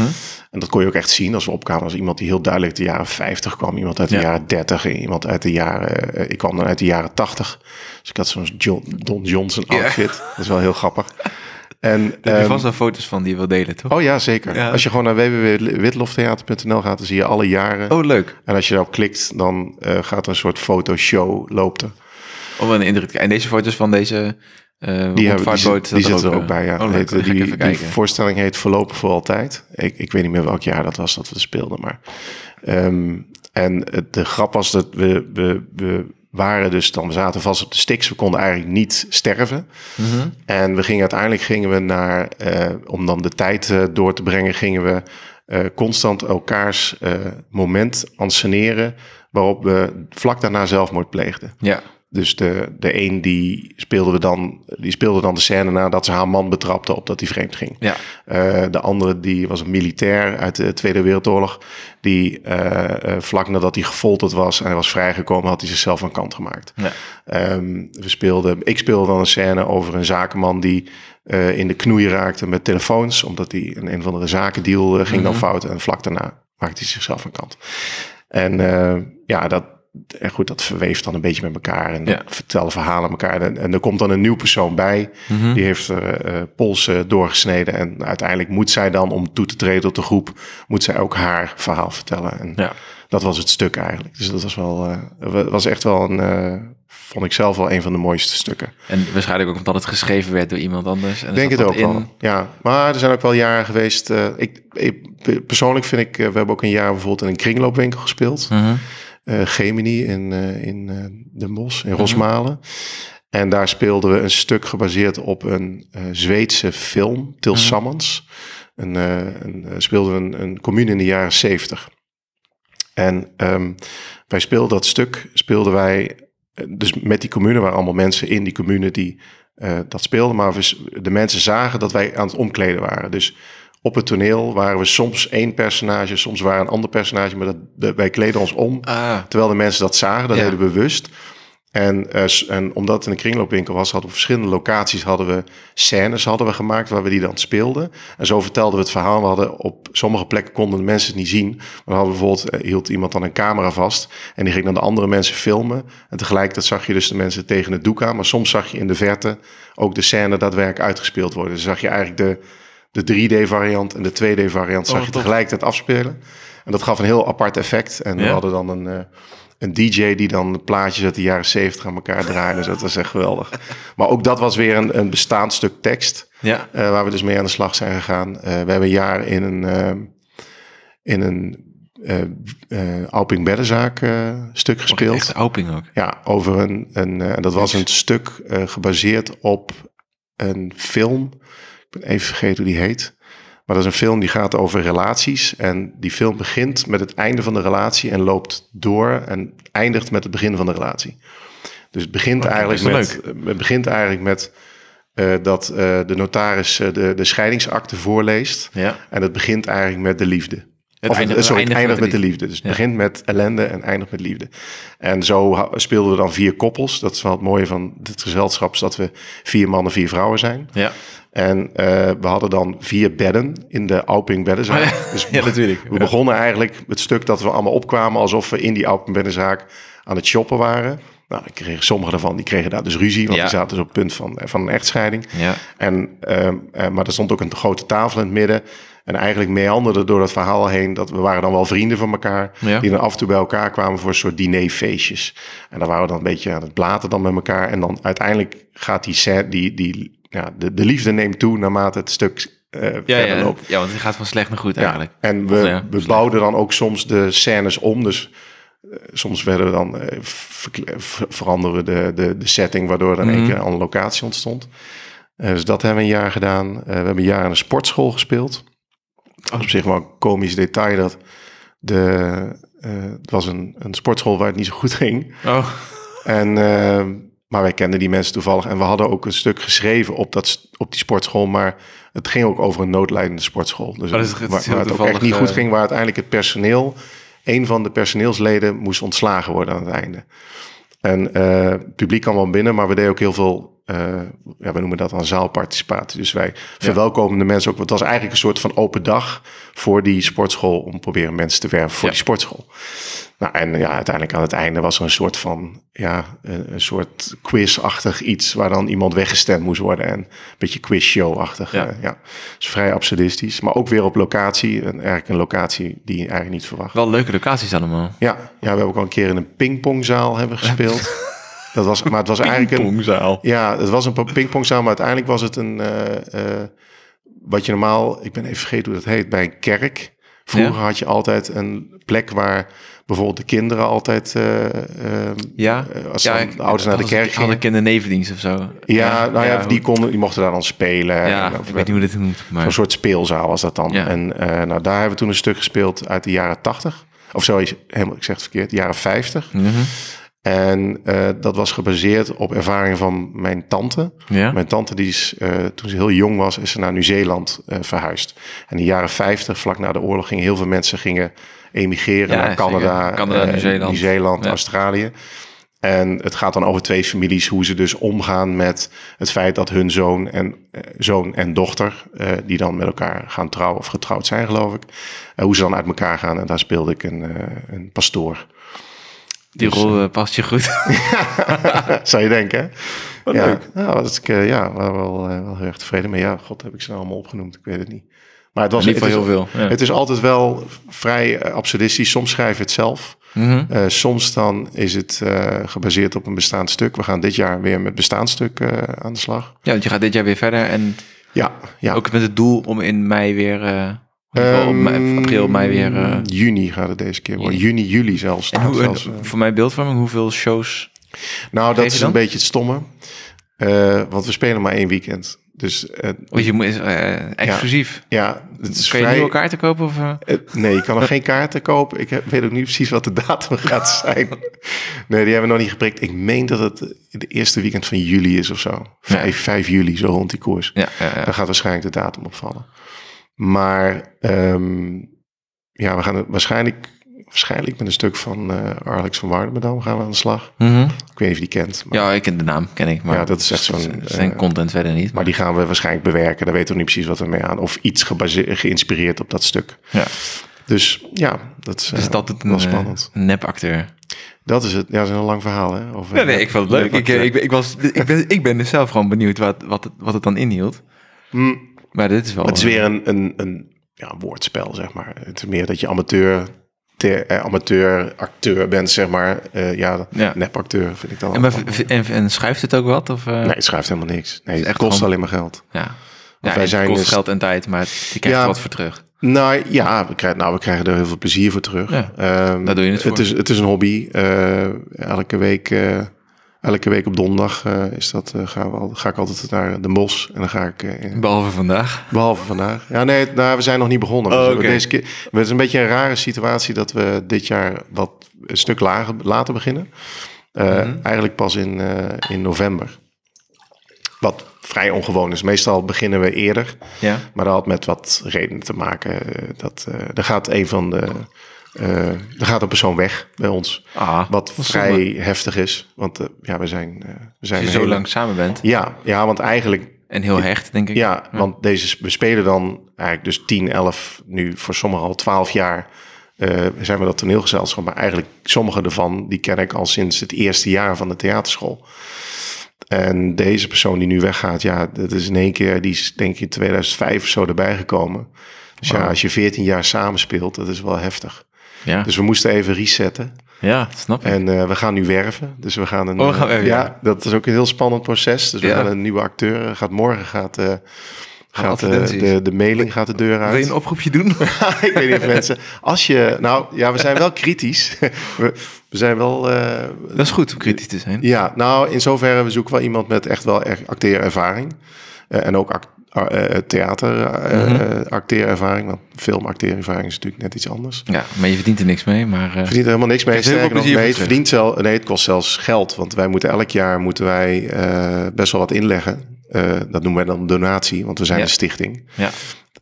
En dat kon je ook echt zien als we opkwamen. Als iemand die heel duidelijk de jaren 50 kwam. Iemand uit de Ja. jaren 30. en Iemand uit de jaren... eh, ik kwam dan uit de jaren 80. Dus ik had zo'n John, Don Johnson outfit. Dat is wel heel grappig. En, Daar heb je vast wel foto's van die je wil delen, toch? Oh ja, zeker. Ja. Als je gewoon naar www.witloftheater.nl gaat, dan zie je alle jaren. Oh, leuk. En als je daarop klikt, dan eh, gaat er een soort fotoshow loopt er. Om een indruk te krijgen. En deze foto's van deze eh Die, hebben, die, die zitten er ook eh, bij, ja. Oh. Heet, ga ik die, die voorstelling heet Voorlopig voor Altijd. Ik, ik weet niet meer welk jaar dat was dat we speelden, maar... ehm, en de grap was dat we, we, we waren dus dan, we zaten vast op de Styx. We konden eigenlijk niet sterven. Mhm. En we gingen uiteindelijk gingen we naar, eh, om dan de tijd eh, door te brengen, gingen we eh, constant elkaars moment anseneren waarop we vlak daarna zelfmoord pleegden. Ja. Dus de, de een die speelde, we dan, die speelde dan de scène nadat ze haar man betrapte op dat hij vreemd ging. Ja. Eh, de andere die was een militair uit de Tweede Wereldoorlog. Die eh, vlak nadat hij gefolterd was en hij was vrijgekomen, had hij zichzelf aan kant gemaakt. Ja. Ehm, we speelden, ik speelde dan een scène over een zakenman die in de knoei raakte met telefoons. Omdat hij een, een of andere zakendeal ging dan fout. En vlak daarna maakte hij zichzelf aan kant. En ja, dat, en goed, dat verweeft dan een beetje met elkaar. En Ja. vertellen verhalen elkaar. En, en er komt dan een nieuw persoon bij. Die heeft eh, polsen doorgesneden. En uiteindelijk moet zij dan, om toe te treden tot de groep... moet zij ook haar verhaal vertellen. En Ja. dat was het stuk eigenlijk. Dus dat was wel, eh, was echt wel een, vond ik zelf wel een van de mooiste stukken. En waarschijnlijk ook omdat het geschreven werd door iemand anders. En denk het ook in. wel. Ja, maar er zijn ook wel jaren geweest. ik, ik- persoonlijk vind ik, we hebben ook een jaar bijvoorbeeld in een kringloopwinkel gespeeld. Mhm. Gemini in, eh, in eh Den Bosch, in Rosmalen. En daar speelden we een stuk gebaseerd op een eh, Zweedse film, Til Sammans. Een, eh, een, eh, speelden we een, een commune in de jaren zeventig. En ehm, wij speelden dat stuk, speelden wij, eh, dus met die commune waren allemaal mensen in die commune die eh, dat speelden. Maar we, de mensen zagen dat wij aan het omkleden waren. Dus op het toneel waren we soms één personage, soms waren een ander personage, maar dat, de- wij kleden ons om. Ah, Terwijl de mensen dat zagen, dat Ja. deden bewust. En, eh, en omdat het in een kringloopwinkel was, hadden we op verschillende locaties hadden we scènes hadden we gemaakt waar we die dan speelden. En zo vertelden we het verhaal. We hadden op sommige plekken konden de mensen het niet zien. Maar dan hadden we bijvoorbeeld, eh, hield iemand dan een camera vast. En die ging dan de andere mensen filmen. En tegelijkertijd zag je dus de mensen tegen het doek aan. Maar soms zag je in de verte ook de scène daadwerkelijk uitgespeeld worden. Dus zag je eigenlijk de, de 3D-variant en de 2D-variant zag Oh, je tegelijkertijd afspelen. En dat gaf een heel apart effect. En we hadden dan een, eh, een DJ die dan plaatjes uit de jaren 70 aan elkaar draaide. Dus dat was echt geweldig. Maar ook dat was weer een, een bestaand stuk tekst. ja. eh, waar we dus mee aan de slag zijn gegaan. Eh, we hebben een jaar in een, in een Alping Beddenzaak stuk gespeeld. Echt Auping ook. Ja, over een, een dat was een stuk gebaseerd op een film. Ik ben even vergeten hoe die heet. Maar dat is een film die gaat over relaties. En die film begint met het einde van de relatie en loopt door en eindigt met het begin van de relatie. Dus het begint, Oké, eigenlijk, met, het begint eigenlijk met eh, dat eh, de notaris eh, de, de scheidingsakte voorleest. Ja. En het begint eigenlijk met de liefde. Het of, eindigt- sorry, het eindigt met de liefde. Dus het Ja. begint met ellende en eindigt met liefde. En zo speelden we dan vier koppels. Dat is wel het mooie van dit gezelschap, is dat we vier mannen, vier vrouwen zijn. Ja. En eh, we hadden dan vier bedden in de Auping beddenzaak. Oh ja. Dus Ja, natuurlijk. we begonnen eigenlijk het stuk dat we allemaal opkwamen alsof we in die Auping beddenzaak aan het shoppen waren. Nou, ik kreeg, sommige daarvan die kregen daar dus ruzie, want Ja. die zaten dus op het punt van, van een echtscheiding. Ja. En, ehm, eh, maar er stond ook een grote tafel in het midden. En eigenlijk meanderde door dat verhaal heen dat we waren dan wel vrienden van elkaar. Ja. Die dan af en toe bij elkaar kwamen voor een soort dinerfeestjes. En dan waren we dan een beetje aan het blaten dan met elkaar. En dan uiteindelijk gaat die, die, die ja, de, de liefde neemt toe naarmate het stuk eh, Ja, verder ja, loopt. ja, want het gaat van slecht naar goed Ja, eigenlijk. en we, ja, we bouwden dan ook soms de scènes om. Dus eh, soms werden we dan eh, ver- veranderen we de, de, de setting, waardoor er in één Mhm. keer een andere locatie ontstond. Dus dat hebben we een jaar gedaan. We hebben een jaar in een sportschool gespeeld. Dat was op zich wel een komisch detail dat de, het was een, een sportschool waar het niet zo goed ging. Oh, En, maar wij kenden die mensen toevallig. En we hadden ook een stuk geschreven op, dat, op die sportschool. Maar het ging ook over een noodlijdende sportschool. Dus dat is- het waar, het ook echt niet goed eh, ging. Waar uiteindelijk het personeel... Een van de personeelsleden moest ontslagen worden aan het einde. En eh, het publiek kwam wel binnen, maar we deden ook heel veel... eh, ja, we noemen dat dan zaalparticipatie. Dus wij verwelkomden de mensen ook. Want het was eigenlijk een soort van open dag voor die sportschool... om proberen mensen te werven voor Ja. die sportschool. Nou, en ja, uiteindelijk aan het einde was er een soort van, ja, een, een soort quizachtig iets waar dan iemand weggestemd moest worden en een beetje quizshow-achtig. Ja. Ja. ja. Dus vrij absurdistisch, maar ook weer op locatie, een, eigenlijk een locatie die je eigenlijk niet verwacht. wel leuke locaties allemaal. Ja, ja, we hebben ook al een keer in een pingpongzaal hebben gespeeld. Dat was, maar het was eigenlijk een, Pingpongzaal. ja, het was een pingpongzaal, maar uiteindelijk was het een, eh, eh, wat je normaal, ik ben even vergeten hoe dat heet, bij een kerk. Vroeger Ja. had je altijd een plek waar bijvoorbeeld de kinderen altijd, eh, eh, Ja, als ja, de ouders naar de kerk Hadden gingen. kindernevendienst of zo. Ja, nou ja, die, konden, die mochten daar dan spelen. Ja, En, ik weet niet hoe dit noemt, maar... Een soort speelzaal was dat dan. En nou, daar hebben we toen een stuk gespeeld uit de jaren 80. Of zo, helemaal, ik zeg het verkeerd, de jaren 50. Mhm. En eh, dat was gebaseerd op ervaringen van mijn tante. Ja? Mijn tante, die is, eh, toen ze heel jong was, is ze naar Nieuw-Zeeland eh, verhuisd. En in de jaren 50, vlak na de oorlog, gingen heel veel mensen gingen emigreren Ja, naar Canada, Nieuw-Zeeland. Ja. Australië. En het gaat dan over twee families, hoe ze dus omgaan met het feit dat hun zoon en, zoon en dochter, die dan met elkaar gaan trouwen of getrouwd zijn, geloof ik, eh, hoe ze dan uit elkaar gaan. En daar speelde ik een, een pastoor. Die Dus, rol eh, past je goed. Zou je denken, hè? Wat ja, leuk. Ja, was ik eh, ja, wel, wel, eh, wel heel erg tevreden mee. Ja, god, heb ik ze nou allemaal opgenoemd? Ik weet het niet. Maar het was geval is- heel veel, ja. Het is altijd wel vrij eh, absurdistisch. Soms schrijf je het zelf. Mhm. Eh, soms dan is het eh, gebaseerd op een bestaand stuk. We gaan dit jaar weer met bestaand stuk eh, aan de slag. Ja, want je gaat dit jaar weer verder en Ja, ja. ook met het doel om in mei weer... eh, mei- Ehm, april, mei weer... eh, juni gaat het deze keer worden. Juni. Juli zelfs. en hoe, zelfs, eh. voor mijn beeldvorming, hoeveel shows... nou, dat is een beetje het stomme. Eh, want we spelen maar één weekend. Dus Oh, je moet exclusief. ja, het is Kun je vrij... nieuwe kaarten kopen? Of, nee, je kan nog geen kaarten kopen. Ik heb, weet ook niet precies wat de datum gaat zijn. Nee, die hebben we nog niet geprikt. Ik meen dat het de eerste weekend van juli is of zo. 5, 5 juli, zo rond die koers. Ja, ja, ja. Dan gaat waarschijnlijk de datum opvallen. Maar ehm, ja, we gaan het waarschijnlijk, waarschijnlijk met een stuk van eh Alex van Waardenbedam gaan we aan de slag. Mhm. Ik weet niet of je die kent. Maar, Ja, ik ken de naam, ken ik. Maar Ja, dat is echt zo'n, Zijn eh, content verder niet. maar die gaan we waarschijnlijk bewerken. Daar weten we niet precies wat we mee aan. Of iets geïnspireerd op dat stuk. ja. Dus ja, dat is, Dus eh, dat het wel een, spannend. een nepacteur. Dat is het. Ja, dat is een lang verhaal, hè? Over, Nee, nee, ik vond het leuk. Ik, ik, was, ik, ben, ik ben dus zelf gewoon benieuwd wat, wat, het, wat het dan inhield. Hm, Maar dit is wel... het is weer een, een, een ja, woordspel, zeg maar. Het is meer dat je amateur, te, eh, amateur acteur bent, zeg maar. Eh, ja, Ja. nepacteur vind ik dan. En, maar, en, en schuift het ook wat? Of, eh, nee, het schrijft helemaal niks. Nee, het kost gewoon- alleen maar geld. Ja, wij ja het zijn kost dus- geld en tijd, maar je krijgt Ja. wat voor terug. Nou ja, we krijgen, nou, we krijgen er heel veel plezier voor terug. Ja, daar doe je het voor. is, het is een hobby. Elke week elke week op donderdag uh, is dat, uh, gaan we al, ga ik altijd naar de Mos. En dan ga ik... Uh, behalve vandaag? Behalve vandaag. Ja, nee, nou, we zijn nog niet begonnen. Oh, dus okay. deze keer, het is een beetje een rare situatie dat we dit jaar wat een stuk lager, later beginnen. -hmm. Eigenlijk pas in, in november. Wat vrij ongewoon is. Meestal beginnen we eerder. Ja. Maar dat had met wat redenen te maken. Dat, er gaat een van de... Er gaat een persoon weg bij ons. Ah, wat vrij zonde. heftig is. Want uh, ja, we zijn. Uh, we zijn Als je zo hele... lang samen bent. Ja, ja, want eigenlijk. En heel hecht, denk ik. Ja, ja, want deze, we spelen dan eigenlijk dus 10, 11, nu voor sommigen al 12 jaar. zijn we dat toneelgezelschap. Maar eigenlijk sommige ervan, die ken ik al sinds het eerste jaar van de theaterschool. En deze persoon die nu weggaat, ja, dat is in één keer, die is denk ik in 2005 of zo erbij gekomen. Dus wow. ja, als je 14 jaar samenspeelt, dat is wel heftig. Ja. Dus we moesten even resetten. Ja, snap ik. En uh, we gaan nu werven. Dus we gaan een. Oh, gaan we, ja, ja, dat is ook een heel spannend proces. Dus we gaan een nieuwe acteur. Gaat morgen gaat, uh, gaat uh, de, de mailing gaat de deur uit. Wil je een oproepje doen? ik weet niet of mensen. Als je. Nou ja, we zijn wel kritisch. we, we zijn wel. uh, Dat is goed om kritisch te zijn. Ja, nou in zoverre we zoeken wel iemand met echt wel echt acteerervaring. Uh, en ook act, uh, theater Mhm. uh, acteerervaring. Want film acteerervaring is natuurlijk net iets anders. Ja, maar je verdient er niks mee. Maar, uh, verdient er helemaal niks mee. Heeft heel veel Sterker nog, plezier nee, het verdient zelf, nee, het kost zelfs geld. Want wij moeten elk jaar moeten wij uh, best wel wat inleggen. Uh, dat noemen wij dan donatie, want we zijn Ja. een stichting. ja.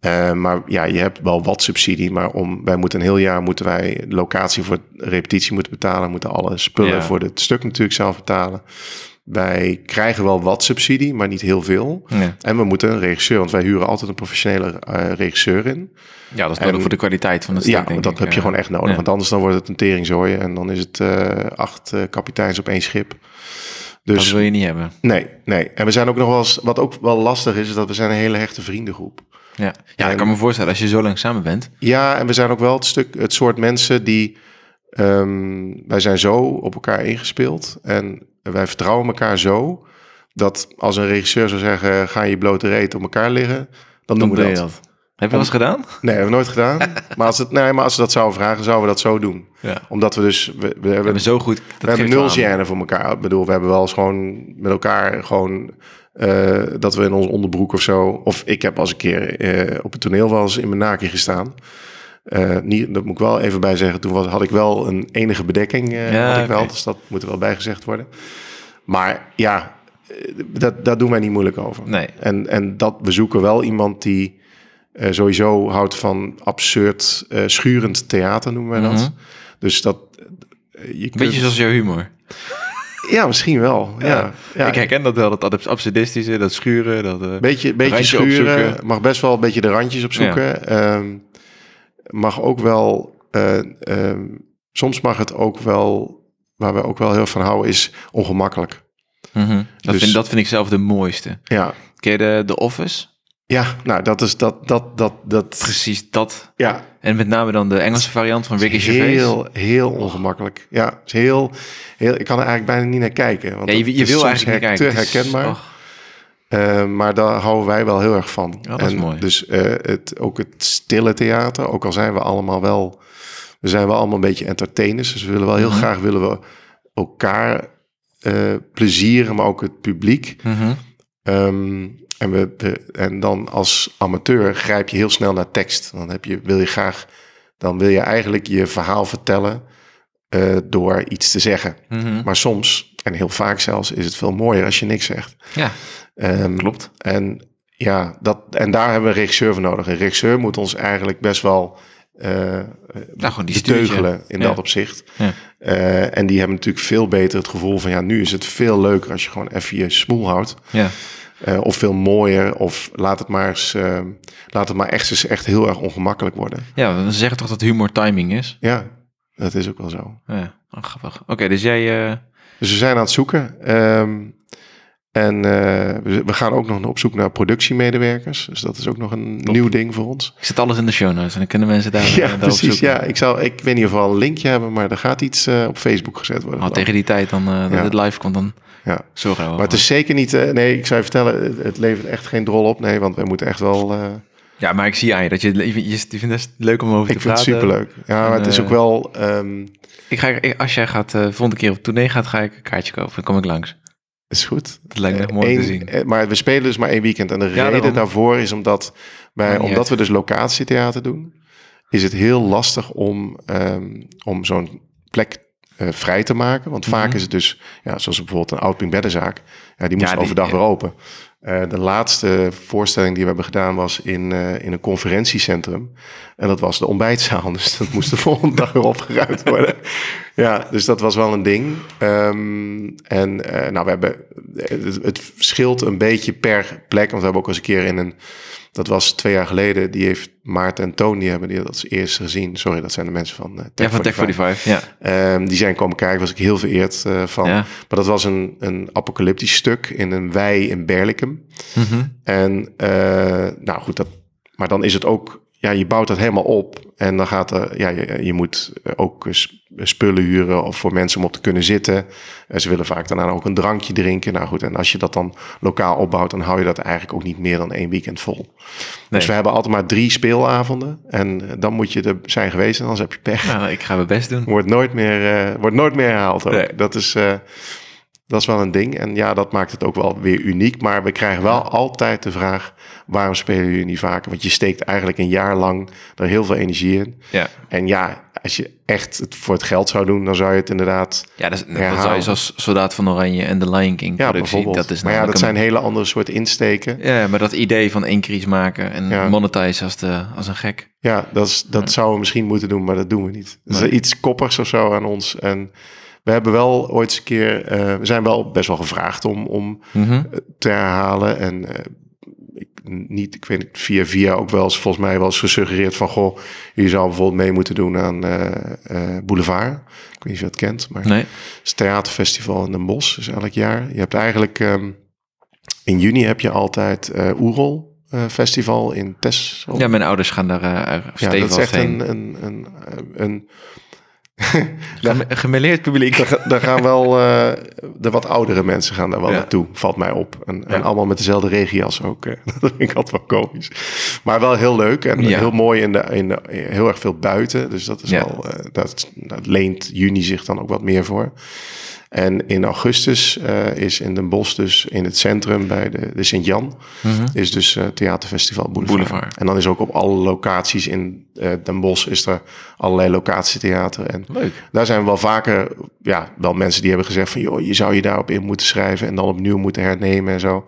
Uh, maar ja, je hebt wel wat subsidie, maar om, wij moeten een heel jaar moeten wij locatie voor repetitie moeten betalen, moeten alle spullen Ja. voor het stuk natuurlijk zelf betalen. Wij krijgen wel wat subsidie, maar niet heel veel. Ja. En we moeten een regisseur, want wij huren altijd een professionele uh, regisseur in. ja, dat is nodig En- voor de kwaliteit van het stuk, Ja, denk dat ik. heb je gewoon echt nodig. ja. Want anders dan wordt het een teringzooi en dan is het uh, acht uh, kapiteins op één schip. Dat Dus wil je niet hebben. nee, nee. En we zijn ook nog wel eens, wat ook wel lastig is, is dat we zijn een hele hechte vriendengroep. Ja, ja ik kan me voorstellen, als je zo lang samen bent. Ja, en we zijn ook wel het, stuk, het soort mensen die. Um, wij zijn zo op elkaar ingespeeld. En wij vertrouwen elkaar zo. Dat als een regisseur zou zeggen: ga je blote reet op elkaar liggen. Dan doen we dat. dat. Heb je wel eens gedaan? Nee, hebben we nooit gedaan. maar, als het, nee, maar als ze dat zouden vragen, zouden we dat zo doen. Ja. Omdat we dus. We, we We hebben, zo goed. Dat we hebben nul gêne voor elkaar. Ik bedoel, we hebben wel eens gewoon met elkaar gewoon. Uh, dat we in ons onderbroek of zo. Of ik heb als een keer uh, op het toneel wel eens in mijn naakje gestaan. Uh, niet, dat moet ik wel even bij zeggen. Toen was, had ik wel een enige bedekking. Uh, Ja, had ik wel, dus dat moet er wel bijgezegd worden. Maar ja, eh, dat, daar doen wij niet moeilijk over. Nee. En, en dat, we zoeken wel iemand die uh, sowieso houdt van absurd, schurend theater, noemen wij dat. Mhm. Dus dat... je kunt, Beetje zoals jouw humor. Ja, misschien wel. Ja, ja, Ja, ik herken dat wel, dat absurdistische, dat schuren. Dat, Beetje, beetje schuren, opzoeken. mag best wel een beetje de randjes opzoeken. Ja. Um, mag ook wel, uh, um, soms mag het ook wel, waar we ook wel heel van houden, is ongemakkelijk. Mm -hmm. dat, Dus- vind, dat vind ik zelf de mooiste. Ja, Ken je de, de Office? ja nou dat is dat, dat, dat, dat, Precies dat. ja, En met name dan de Engelse variant van Ricky Gervais. heel, heel ongemakkelijk. Ja, het is heel, heel, ik kan er eigenlijk bijna niet naar kijken. Want Ja, je, je wil eigenlijk niet kijken. te Het is- herkenbaar. Uh, maar daar houden wij wel heel erg van. Ja, dat is mooi. Dus uh, het, ook het stille theater, ook al zijn we allemaal wel, we zijn wel allemaal een beetje entertainers. Dus we willen wel heel Mhm. graag willen we elkaar uh, plezieren, maar ook het publiek. mhm. Um, en, we, en dan als amateur grijp je heel snel naar tekst. Dan heb je, wil je graag, dan wil je eigenlijk je verhaal vertellen door iets te zeggen. Mhm. Maar soms, en heel vaak zelfs, is het veel mooier als je niks zegt. Ja, Um, klopt. En ja, dat, en daar hebben we een regisseur voor nodig. Een regisseur moet ons eigenlijk best wel uh, Nou, gewoon die beteugelen in Ja. dat opzicht. Ja. Uh, en die hebben natuurlijk veel beter het gevoel van... ja, nu is het veel leuker als je gewoon even je smoel houdt. Ja. Uh, of veel mooier, of laat het maar eens... uh, laat het maar echt, eens echt heel erg ongemakkelijk worden. ja, we zeggen toch dat humor timing is? Ja, dat is ook wel zo. Ja, oh, grappig. Oké, okay, dus jij... Uh... Dus we zijn aan het zoeken. Um, en uh, we, we, gaan ook nog op zoek naar productiemedewerkers. Dus dat is ook nog een Top. nieuw ding voor ons. Ik zet alles in de show notes en dan kunnen mensen daar, ja, daar precies, zoeken. Ja, ik, zal, ik weet niet of we al een linkje hebben, maar er gaat iets uh, op Facebook gezet worden. Oh, tegen die tijd dan, uh, dat ja. het live komt, dan ja. zorgen we Maar het is zeker niet... Uh, nee, ik zou je vertellen, het, levert echt geen drol op. Nee, want wij moeten echt wel... uh, Ja, maar ik zie aan je dat je, je, je vindt het leuk om over Ik te vind het praten. superleuk. Ja, maar het is eh, ook wel... ehm, Ik ga, ik- als jij gaat, eh volgende keer op tournee gaat, ga ik een kaartje kopen. Dan kom ik langs. Is goed. Dat lijkt me echt mooi Eén- te zien. eh, Maar we spelen dus maar één weekend. En de reden daarom. daarvoor is omdat, wij, omdat we dus locatietheater doen, is het heel lastig om, ehm, om zo'n plek eh, vrij te maken. Want vaak Mhm. is het dus, ja, zoals bijvoorbeeld een Oudping beddenzaak, ja, die moest die- overdag weer open. Eh, de laatste voorstelling die we hebben gedaan was in, eh, in een conferentiecentrum. En dat was de ontbijtzaal. Dus dat moest de volgende dag weer opgeruimd worden. Ja, dus dat was wel een ding. Ehm, en eh, nou, we hebben, het, het verschilt een beetje per plek. Want we hebben ook eens een keer in een, dat was twee jaar geleden, die heeft Maarten en Toon, die hebben die dat als eerste gezien. Sorry, dat zijn de mensen van uh, Ja, van Tech 45. Ja. Ehm, die zijn komen kijken, was ik heel vereerd van. Ja. Maar dat was een, een apocalyptisch stuk in een wei in Mhm. En eh, nou goed, dat, maar dan is het ook, ja, je bouwt dat helemaal op. En dan gaat er, ja, je, je moet ook spullen huren of voor mensen om op te kunnen zitten. En ze willen vaak daarna ook een drankje drinken. Nou goed, en als je dat dan lokaal opbouwt, dan hou je dat eigenlijk ook niet meer dan één weekend vol. Dus we hebben altijd maar drie speelavonden. En eh, dan moet je er zijn geweest en anders heb je pech. Nou, ik ga mijn best doen. Wordt nooit meer, eh, wordt nooit meer herhaald ook. Nee. Dat, is, dat is wel een ding. En ja, dat maakt het ook wel weer uniek. Maar we krijgen wel altijd de vraag... waarom spelen jullie niet vaker? Want je steekt eigenlijk een jaar lang er heel veel energie in. Ja, En ja, als je echt het voor het geld zou doen... dan zou je het inderdaad... ja dat, is, dat zou je zoals Soldaat van Oranje en de Lion King Ja, bijvoorbeeld. Dat is maar ja, dat namelijk zijn hele andere soort insteken. een- Ja, maar dat idee van iets maken en Ja. monetize als, de, als een gek. Ja, dat, is, dat zouden we misschien moeten doen, maar dat doen we niet. Er is Nee. iets koppigs of zo aan ons. En we hebben wel ooit eens een keer... eh, we zijn wel best wel gevraagd om... om Mhm. te herhalen. En eh, ik, niet, ik weet niet, via via ook wel eens volgens mij wel eens gesuggereerd van... goh, je zou bijvoorbeeld mee moeten doen aan eh, eh, Boulevard. Ik weet niet of je dat kent, maar Nee. het is theaterfestival in Den Bosch. Dus elk jaar. Je hebt eigenlijk... ehm, in juni heb je altijd eh Oerol eh, Festival in Texel. Ja, mijn ouders gaan daar uh, Ja, dat is echt heen. een, een, een, een, Geme- gemêleerd publiek. Daar, ga- daar gaan wel eh, de wat oudere mensen gaan daar wel Ja. naartoe, valt mij op. En, en allemaal met dezelfde regias ook. Dat vind ik altijd wel komisch. Maar wel heel leuk en Ja. heel mooi in de, in de, heel erg veel buiten. Dus dat is wel, eh, dat, dat leent juni zich dan ook wat meer voor. En in augustus eh, is in Den Bosch dus in het centrum bij de, de Sint-Jan... is dus eh, Theaterfestival Boulevard. Mhm. Boulevard. En dan is ook op alle locaties in eh, Den Bosch... is er allerlei locatietheater. En Leuk. daar zijn wel vaker, ja, wel mensen die hebben gezegd van, joh, je zou je daarop in moeten schrijven en dan opnieuw moeten hernemen en zo.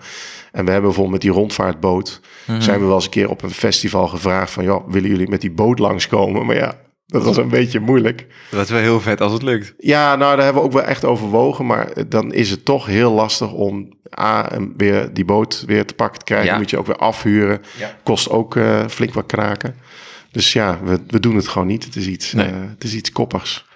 En we hebben bijvoorbeeld met die rondvaartboot, Mhm. zijn we wel eens een keer op een festival gevraagd van, joh, willen jullie met die boot langskomen? Maar ja, dat was een beetje moeilijk. Dat is wel heel vet als het lukt. Ja, nou, daar hebben we ook wel echt overwogen, maar dan is het toch heel lastig om A, en weer die boot weer te pakken te krijgen. Ja. Moet je ook weer afhuren. Ja. Kost ook eh, flink wat kraken. Dus ja, we, we doen het gewoon niet. Het is iets, Nee. eh, het is iets koppigs.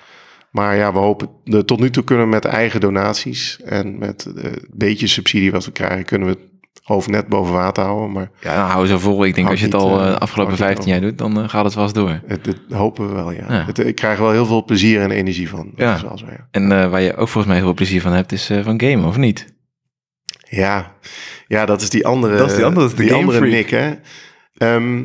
Maar ja, we hopen, de, tot nu toe kunnen we met eigen donaties en met eh, een beetje subsidie wat we krijgen, kunnen we het hoofd net boven water houden. Maar Ja, dan hou zo vol. Ik denk als je het al eh, eh, afgelopen houdt niet 15 jaar doet, dan eh, gaat het eens door. het, het hopen we wel, ja. Ja. Het, ik krijg wel heel veel plezier en energie van. Ja. is wel zo, ja. En eh, waar je ook volgens mij heel veel plezier van hebt, is eh, van gamen, of niet? Ja, ja dat is die andere, Dat is die andere, is de die andere freak. Nick, hè? Ehm,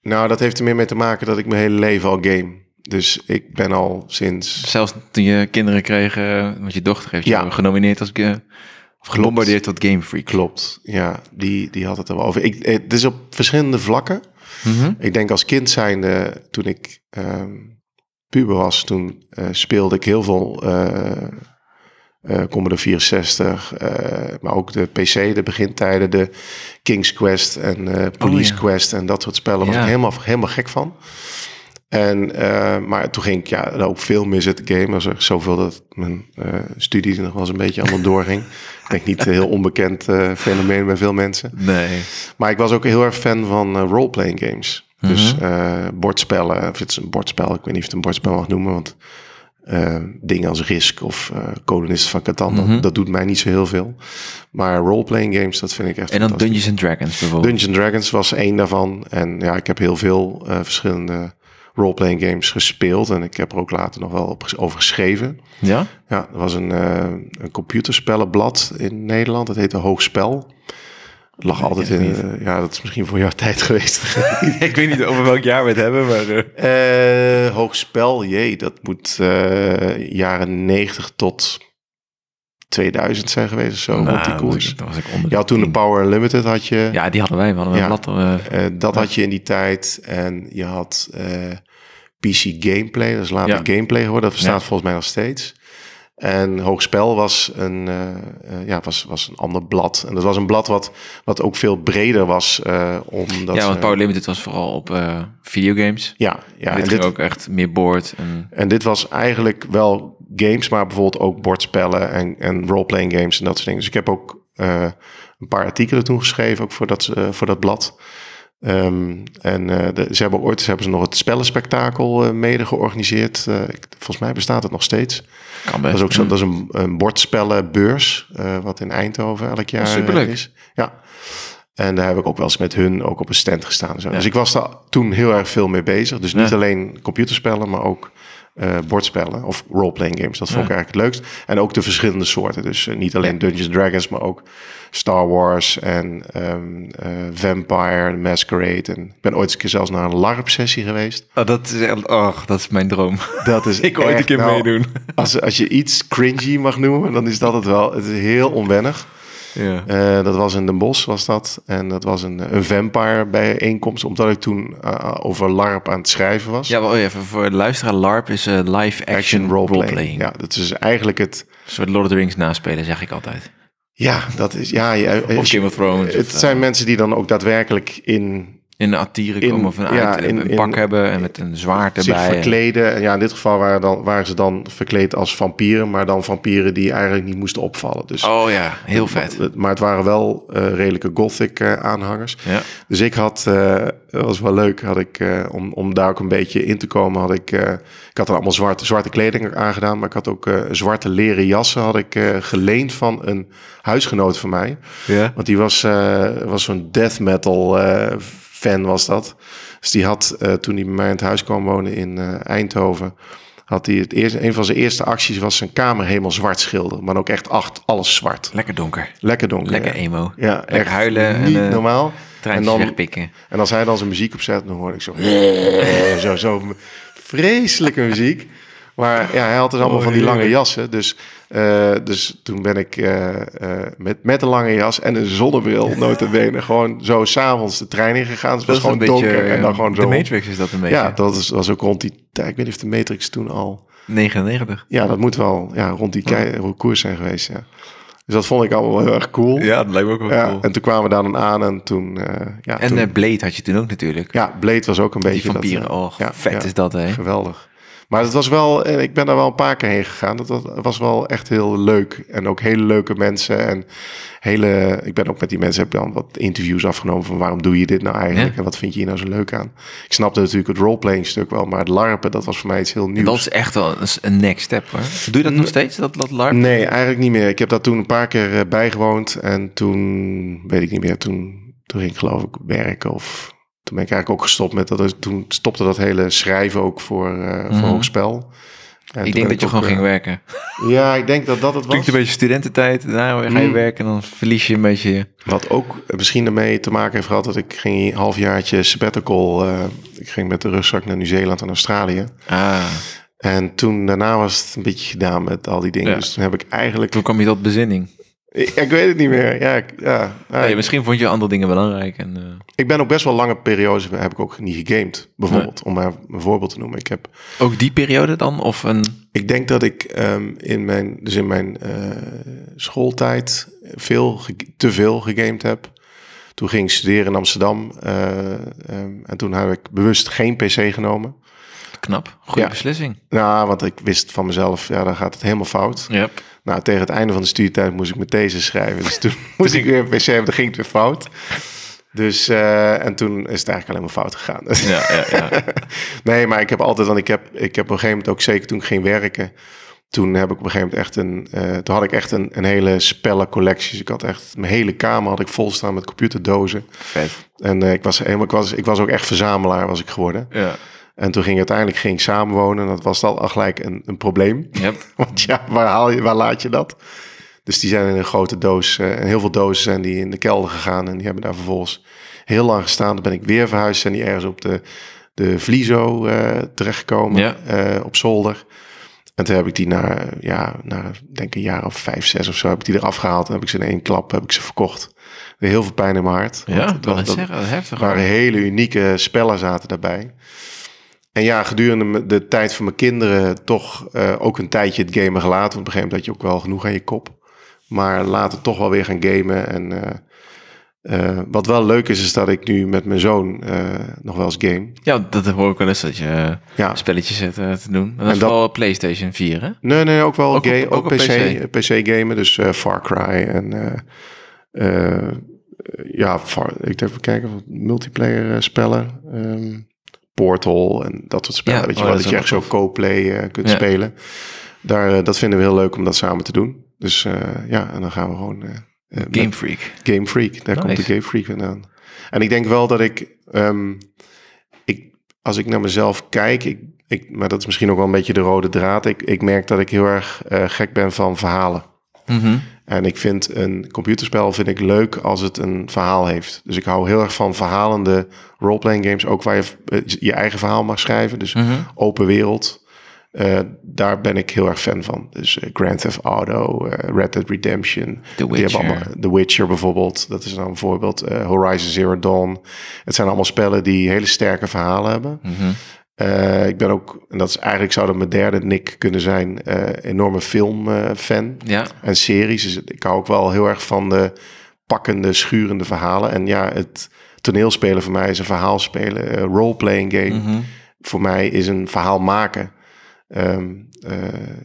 nou, dat heeft er meer mee te maken dat ik mijn hele leven al game. Dus ik ben al sinds... Zelfs toen je kinderen kreeg, eh, want je dochter heeft Ja. je genomineerd als... gebombardeerd tot Game Freak. Klopt, ja, die, die had het er wel over. Ik, het is op verschillende vlakken. Mhm. Ik denk als kind zijnde, toen ik ehm, puber was, toen eh, speelde ik heel veel eh eh, Commodore 64, eh, maar ook de PC, de begintijden, de King's Quest en Police Oh, ja. Quest en dat soort spellen was Ja. ik helemaal, helemaal gek van. En, eh, maar toen ging ik ja, ook veel meer zitten gamen. Was er zoveel dat mijn eh, studie nog wel eens een beetje allemaal doorging. Ik denk niet een heel onbekend eh, fenomeen bij veel mensen. Nee. Maar ik was ook heel erg fan van role-playing games. Dus Mhm. bordspellen, of het is een bordspel, ik weet niet of je het een bordspel mag noemen, want dingen als Risk of Kolonisten van Catan, dat- Mhm. dat, doet mij niet zo heel veel. Maar role-playing games, dat vind ik echt En dan. Dungeons and Dragons bijvoorbeeld. Dungeons Dragons was één daarvan. En ja, ik heb heel veel verschillende role-playing games gespeeld. En ik heb er ook later nog wel op, over geschreven. ja? Ja, er was een, eh een computerspellenblad in Nederland. Dat heette Hoogspel. lag Nee, altijd in... ik eh, ja, dat is misschien voor jouw tijd geweest. ik weet niet over welk jaar we het hebben, maar... eh, hoogspel, jee, dat moet jaren 90 tot 2000 zijn geweest of zo, die nou, koers. Was ik onder Je had toen de. Power Unlimited, had je. Ja, die hadden wij. We hadden een Ja. blad. dat had je in die tijd. En je had PC Gameplay, dat is later Ja. Gameplay geworden. Dat bestaat Ja. volgens mij nog steeds. En Hoogspel was een, eh, eh, ja, was, was een ander blad. En dat was een blad wat, wat ook veel breder was. eh omdat ja, want Power Limited was vooral op videogames. Ja, ja en en, dit ging ook echt meer board. En, en dit was eigenlijk wel games, maar bijvoorbeeld ook bordspellen en, en roleplaying games en dat soort dingen. Dus ik heb ook een paar artikelen toen geschreven, ook voor dat, voor dat blad. Ehm, en eh, de, ze hebben ooit ze hebben ze nog het spellenspectakel eh, mede georganiseerd. Eh, ik- volgens mij bestaat het nog steeds. kan best. Dat is ook zo, dat is een, een bordspellenbeurs, wat in Eindhoven elk jaar superleuk. is. Ja. En daar heb ik ook wel eens met hun ook op een stand gestaan. en Zo. Ja. Dus ik was daar toen heel erg veel mee bezig. Dus niet Ja. alleen computerspellen, maar ook eh, bordspellen of roleplaying games. Dat vond ik Ja. eigenlijk het leukst. En ook de verschillende soorten. Dus eh, niet alleen Dungeons Dragons, maar ook Star Wars en ehm, eh, Vampire, The Masquerade. En ik ben ooit eens een keer zelfs naar een LARP-sessie geweest. Oh, dat is echt, oh, dat is mijn droom. Dat is ik wil ooit een keer nou, meedoen. Als, als je iets cringy mag noemen, dan is dat het wel. Het is heel onwennig. Ja. Eh, dat was in Den Bosch, was dat. En dat was een, een vampire bijeenkomst, omdat ik toen eh, over LARP aan het schrijven was. Ja, wel even voor de luisteraar. LARP is eh, live action, roleplaying. Ja, dat is eigenlijk het... Een soort Lord of the Rings naspelen, zeg ik altijd. Ja, dat is... Ja, je, Of Game of Thrones. het of, zijn mensen die dan ook daadwerkelijk in in een attieren komen een, ja, in- een in- pak hebben en met een zwaard zich erbij. verkleden. En ja, in dit geval waren, dan, waren ze dan verkleed als vampieren, maar dan vampieren die eigenlijk niet moesten opvallen. Dus, Oh ja, heel vet. Maar het waren wel eh, redelijke gothic eh, aanhangers. Ja. Dus ik had, eh, dat was wel leuk, had ik, om, om daar ook een beetje in te komen, had ik, ik had er allemaal zwarte, zwarte kleding aangedaan, maar ik had ook zwarte leren jassen had ik geleend van een huisgenoot van mij. Ja. Want die was, was zo'n death metal fan was dat. Dus die had, eh, toen hij bij mij in het huis kwam wonen in eh, Eindhoven, had hij het eerste, een van zijn eerste acties was zijn kamer helemaal zwart schilderen. Maar ook echt acht, alles zwart. Lekker donker. Lekker donker. Lekker ja. emo. Ja, Lekker echt huilen Niet en, eh, normaal. En dan, wegpikken. en als hij dan zijn muziek opzet, dan hoorde ik zo... zo, zo vreselijke muziek. Maar ja, hij had dus allemaal Oh, van die lange jassen. Dus, eh, dus toen ben ik eh, eh, met, met een lange jas en een zonnebril, notabene, gewoon zo s'avonds de trein ingegaan. Dus was gewoon een beetje, donker en dan gewoon De zo... Matrix is dat een beetje. Ja, dat is, was ook rond die tijd. Ik weet niet of de Matrix toen al... 99. Ja, dat moet wel ja, rond die kei- koers zijn geweest, ja. Dus dat vond ik allemaal wel heel erg cool. Ja, dat lijkt me ook wel Ja, cool. En toen kwamen we daar dan aan en toen... ja, En toen, Blade had je toen ook natuurlijk. ja, Blade was ook een Die beetje... eh, oh, ja, vet ja. is dat, hè? Geweldig. Maar het was wel, en ik ben daar wel een paar keer heen gegaan. Dat was, wel echt heel leuk. En ook hele leuke mensen. En hele, ik ben ook met die mensen, heb dan wat interviews afgenomen van waarom doe je dit nou eigenlijk? Ja. En wat vind je hier nou zo leuk aan? Ik snapte natuurlijk het roleplaying stuk wel, maar het larpen, dat was voor mij iets heel En nieuws. dat is echt wel een- next step, hoor. Doe je dat nog steeds, dat, dat LARP? Nee, eigenlijk niet meer. Ik heb daar toen een paar keer eh, bijgewoond. En toen, weet ik niet meer, toen, toen ging ik geloof ik werken of... Toen ben ik eigenlijk ook gestopt met dat. Toen stopte dat hele schrijven ook voor, eh Mhm. voor hoogspel. En Ik denk dat je gewoon eh, ging werken. Ja, ik denk dat dat het was. Klinkt een beetje studententijd. Daarna ga je Mm. werken en dan verlies je een beetje... Wat ook misschien ermee te maken heeft gehad dat ik ging een halfjaartje sabbatical. eh ik ging met de rugzak naar Nieuw-Zeeland en Australië. Ah, En toen daarna was het een beetje gedaan met al die dingen. Ja. Dus toen heb ik eigenlijk. toen kwam je tot bezinning. Ik, weet het niet meer. Ja, ik, ja, ja, Nee, misschien vond je andere dingen belangrijk. En, eh, ik ben ook best wel lange periodes heb ik ook niet gegamed. Bijvoorbeeld, om maar een voorbeeld te noemen. Ik heb ook die periode dan? Of een... Ik denk dat ik ehm, in mijn, dus in mijn eh, schooltijd veel, te veel gegamed heb. Toen ging ik studeren in Amsterdam. eh, ehm, en toen heb ik bewust geen PC genomen. Knap. Goede Ja. beslissing. Nou, want ik wist van mezelf, ja, dan gaat het helemaal fout. Yep. Nou, tegen het einde van de studietijd moest ik mijn thesis schrijven. Dus toen moest ik weer PC hebben, dan ging het weer fout. Dus, eh, en toen is het eigenlijk alleen maar fout gegaan. Ja, ja, ja. nee, maar ik heb altijd, want ik heb, ik heb op een gegeven moment ook zeker toen ik ging werken, toen heb ik op een gegeven moment echt een, eh, toen had ik echt een, een hele spellencollectie. Dus ik had echt, mijn hele kamer had ik vol staan met computerdozen. Vet. En eh, ik was helemaal, ik was, ik was ook echt verzamelaar was ik geworden. Ja. En toen ging uiteindelijk ging samenwonen. En dat was dan al gelijk een, een probleem. Yep. Want ja, waar haal je, waar laat je dat? Dus die zijn in een grote doos. eh, en heel veel dozen zijn die in de kelder gegaan. En die hebben daar vervolgens heel lang gestaan. Dan ben ik weer verhuisd. Zijn die ergens op de, de Vliezo eh terechtgekomen. Ja. eh, op zolder. En toen heb ik die na, ja, na denk een jaar of vijf, zes of zo, heb ik die eraf gehaald. En heb ik ze in één klap heb ik ze verkocht. Heel veel pijn in mijn hart. Ja, dat-. Dat is heftig. waren hele unieke spellen zaten daarbij. En ja, gedurende de tijd van mijn kinderen toch eh, ook een tijdje het gamen gelaten. Want op een gegeven moment had je ook wel genoeg aan je kop. Maar later toch wel weer gaan gamen. En eh, eh, wat wel leuk is, is dat ik nu met mijn zoon nog wel eens game. Ja, dat hoor ik wel eens dat je Ja, spelletjes zit te doen. Dat En is dat- vooral PlayStation 4, hè? nee, nee, ook wel Ook op- ook PC, PC. PC gamen. Dus Far Cry en ja, Far, ik even kijken, multiplayer spellen. Ehm, Portal en dat soort spellen. Ja, weet je oh, wel, dat je echt zo co-play eh, kunt Ja. spelen. Daar, eh, dat vinden we heel leuk om dat samen te doen. Dus eh, ja, en dan gaan we gewoon... Game Freak. Game Freak, daar Nice. komt de Game Freak vandaan. En ik denk wel dat ik, ehm, ik als ik naar mezelf kijk, ik, ik, maar dat is misschien ook wel een beetje de rode draad. Ik, ik merk dat ik heel erg gek ben van verhalen. Mhm. En ik vind een computerspel vind ik leuk als het een verhaal heeft. Dus ik hou heel erg van verhalende roleplaying games, ook waar je eh, je eigen verhaal mag schrijven. Dus Mhm. open wereld. Eh, daar ben ik heel erg fan van. Dus eh, Grand Theft Auto, Red Dead Redemption. The Witcher. allemaal, The Witcher bijvoorbeeld. Dat is dan een voorbeeld. Horizon Zero Dawn. Het zijn allemaal spellen die hele sterke verhalen hebben. Mhm. Eh, ik ben ook, en dat is eigenlijk zou dat mijn derde nick kunnen zijn, eh, enorme filmfan Ja, en series. Dus ik hou ook wel heel erg van de pakkende, schurende verhalen. En ja, het toneelspelen voor mij is een verhaal spelen. Eh, roleplaying game Mhm. voor mij is een verhaal maken. Ehm, eh,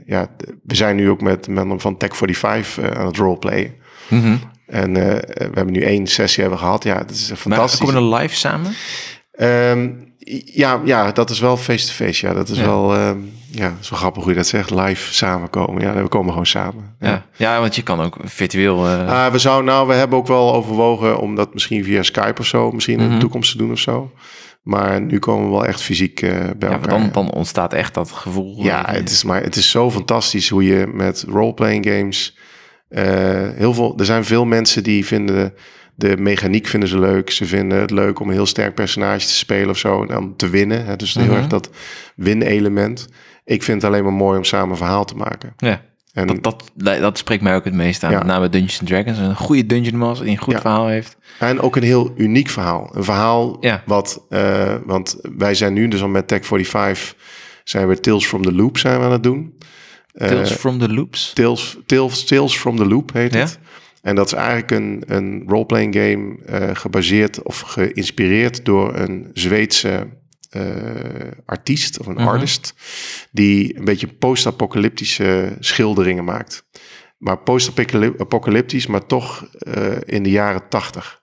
ja, we zijn nu ook met mensen van Tech 45 eh, aan het roleplayen. Mhm. En we hebben nu één sessie hebben gehad. Ja, het is Maar fantastisch. komen er live samen? Ehm, ja, ja, dat is wel face-to-face. Ja, dat is Ja. wel, ehm, ja, zo grappig hoe je dat zegt. Live samenkomen. Ja, we komen gewoon samen. Ja. ja, want je kan ook virtueel... Ah, we zouden, nou, we hebben ook wel overwogen om dat misschien via Skype of zo, misschien in Mhm. de toekomst te doen of zo. Maar nu komen we wel echt fysiek eh, bij ja, elkaar. dan, dan ontstaat echt dat gevoel. Ja, eh, het is, maar het is zo fantastisch hoe je met roleplaying games. heel veel, er zijn veel mensen die vinden de mechaniek vinden ze leuk. Ze vinden het leuk om een heel sterk personage te spelen of zo. En dan te winnen. Hè? Dus heel Mhm. erg dat win-element. Ik vind het alleen maar mooi om samen een verhaal te maken. Ja, En dat, dat, dat spreekt mij ook het meest aan. Ja. Met name Dungeons Dragons. Een goede Dungeon Master die een goed Ja. verhaal heeft. En ook een heel uniek verhaal. Een verhaal Ja. wat, eh, want wij zijn nu dus al met Tech 45, zijn we Tales from the Loop zijn we aan het doen. Tales from the Loops. Tales, Tales, Tales from the Loop heet Ja? het. En dat is eigenlijk een, een roleplaying game eh, gebaseerd of geïnspireerd door een Zweedse eh, artiest of een Mhm. artist. Die een beetje post-apocalyptische schilderingen maakt. Maar post-apocalyptisch, maar toch eh, in de jaren tachtig.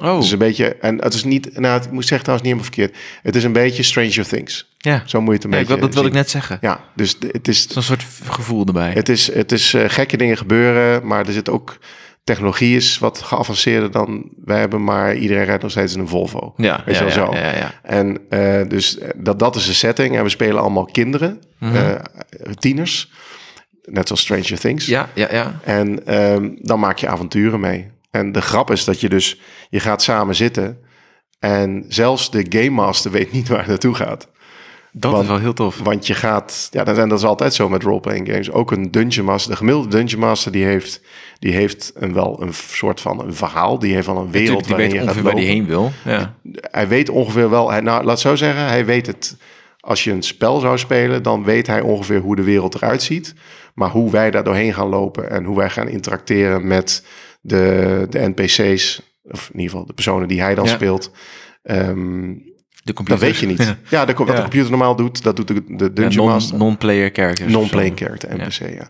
Oh, Dus een beetje, en het is niet, nou, ik moet zeggen trouwens niet helemaal verkeerd. Het is een beetje Stranger Things. ja. Zo moet je het een ja beetje wil- dat wil ik net zeggen. Ja, dus het is, Zo'n soort gevoel erbij. het is, het is gekke dingen gebeuren, maar er zit ook technologie is wat geavanceerder dan wij hebben, maar iedereen rijdt nog steeds in een Volvo. ja, weet ja, je wel ja, zo. ja, ja. En eh, dus eh, dat, dat is de setting. En we spelen allemaal kinderen, Mhm. eh, tieners, net zoals Stranger Things. Ja, ja, ja. En ehm, dan maak je avonturen mee. En de grap is dat je dus, je gaat samen zitten en zelfs de Game Master weet niet waar het naartoe gaat. Dat Want- is wel heel tof. Want je gaat, ja, dat, en dat is altijd zo met roleplaying games. Ook een Dungeon Master, de gemiddelde Dungeon Master, die heeft, die heeft een, wel een soort van een verhaal. Die heeft al een wereld Natuurlijk, die waarin weet je gaat ongeveer waar die heen wil. Ja. Hij weet ongeveer wel, hij, nou, laat zo zeggen, hij weet het. Als je een spel zou spelen, dan weet hij ongeveer hoe de wereld eruit ziet. Maar hoe wij daar doorheen gaan lopen en hoe wij gaan interacteren met de, de NPC's, of in ieder geval de personen die hij dan Ja. speelt. ehm, De computer. dat weet je niet. Ja, de, wat Ja. de computer normaal doet, dat doet de, Dungeon non- Master. Non-player characters. Non-playing zo. character, NPC, ja.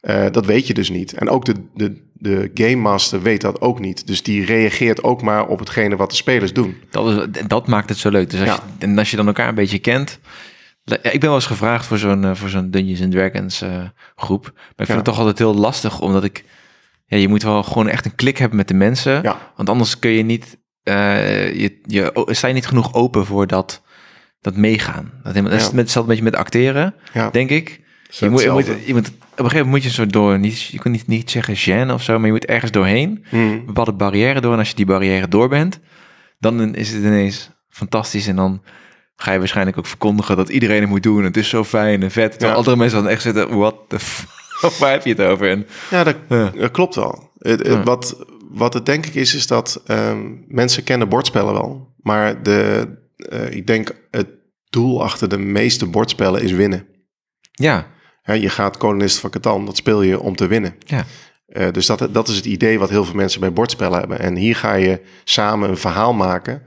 Eh, dat weet je dus niet. En ook de, de, de Game Master weet dat ook niet. Dus die reageert ook maar op hetgene wat de spelers doen. Dat, is, dat maakt het zo leuk. Dus als, Ja. je, en als je dan elkaar een beetje kent. Ik ben wel eens gevraagd voor zo'n eh, voor zo'n Dungeons and Dragons eh, groep. Maar ik vind Ja. het toch altijd heel lastig, omdat ik... Ja, je moet wel gewoon echt een klik hebben met de mensen. Ja. Want anders kun je niet... eh, je, je, sta je niet genoeg open voor dat, dat meegaan. Dat, is Ja. met, hetzelfde beetje met acteren, Ja. denk ik. Je moet, je moet, hetzelfde. je moet, op een gegeven moment moet je zo door, niet, je kunt niet, niet zeggen gêne of zo, maar je moet ergens doorheen, Hmm. een bepaalde barrière door. En als je die barrière door bent, dan is het ineens fantastisch. En dan ga je waarschijnlijk ook verkondigen dat iedereen het moet doen. Het is zo fijn en vet. Terwijl Ja. andere mensen dan echt zitten, what the fuck, waar heb je het over? En, Ja, dat, Ja. dat klopt wel. Het, wat, wat het denk ik is, is dat ehm, mensen kennen bordspellen wel. Maar de, eh, ik denk het doel achter de meeste bordspellen is winnen. ja, je gaat kolonist van Catan, dat speel je om te winnen. ja, Eh, dus dat, dat is het idee wat heel veel mensen bij bordspellen hebben. En hier ga je samen een verhaal maken.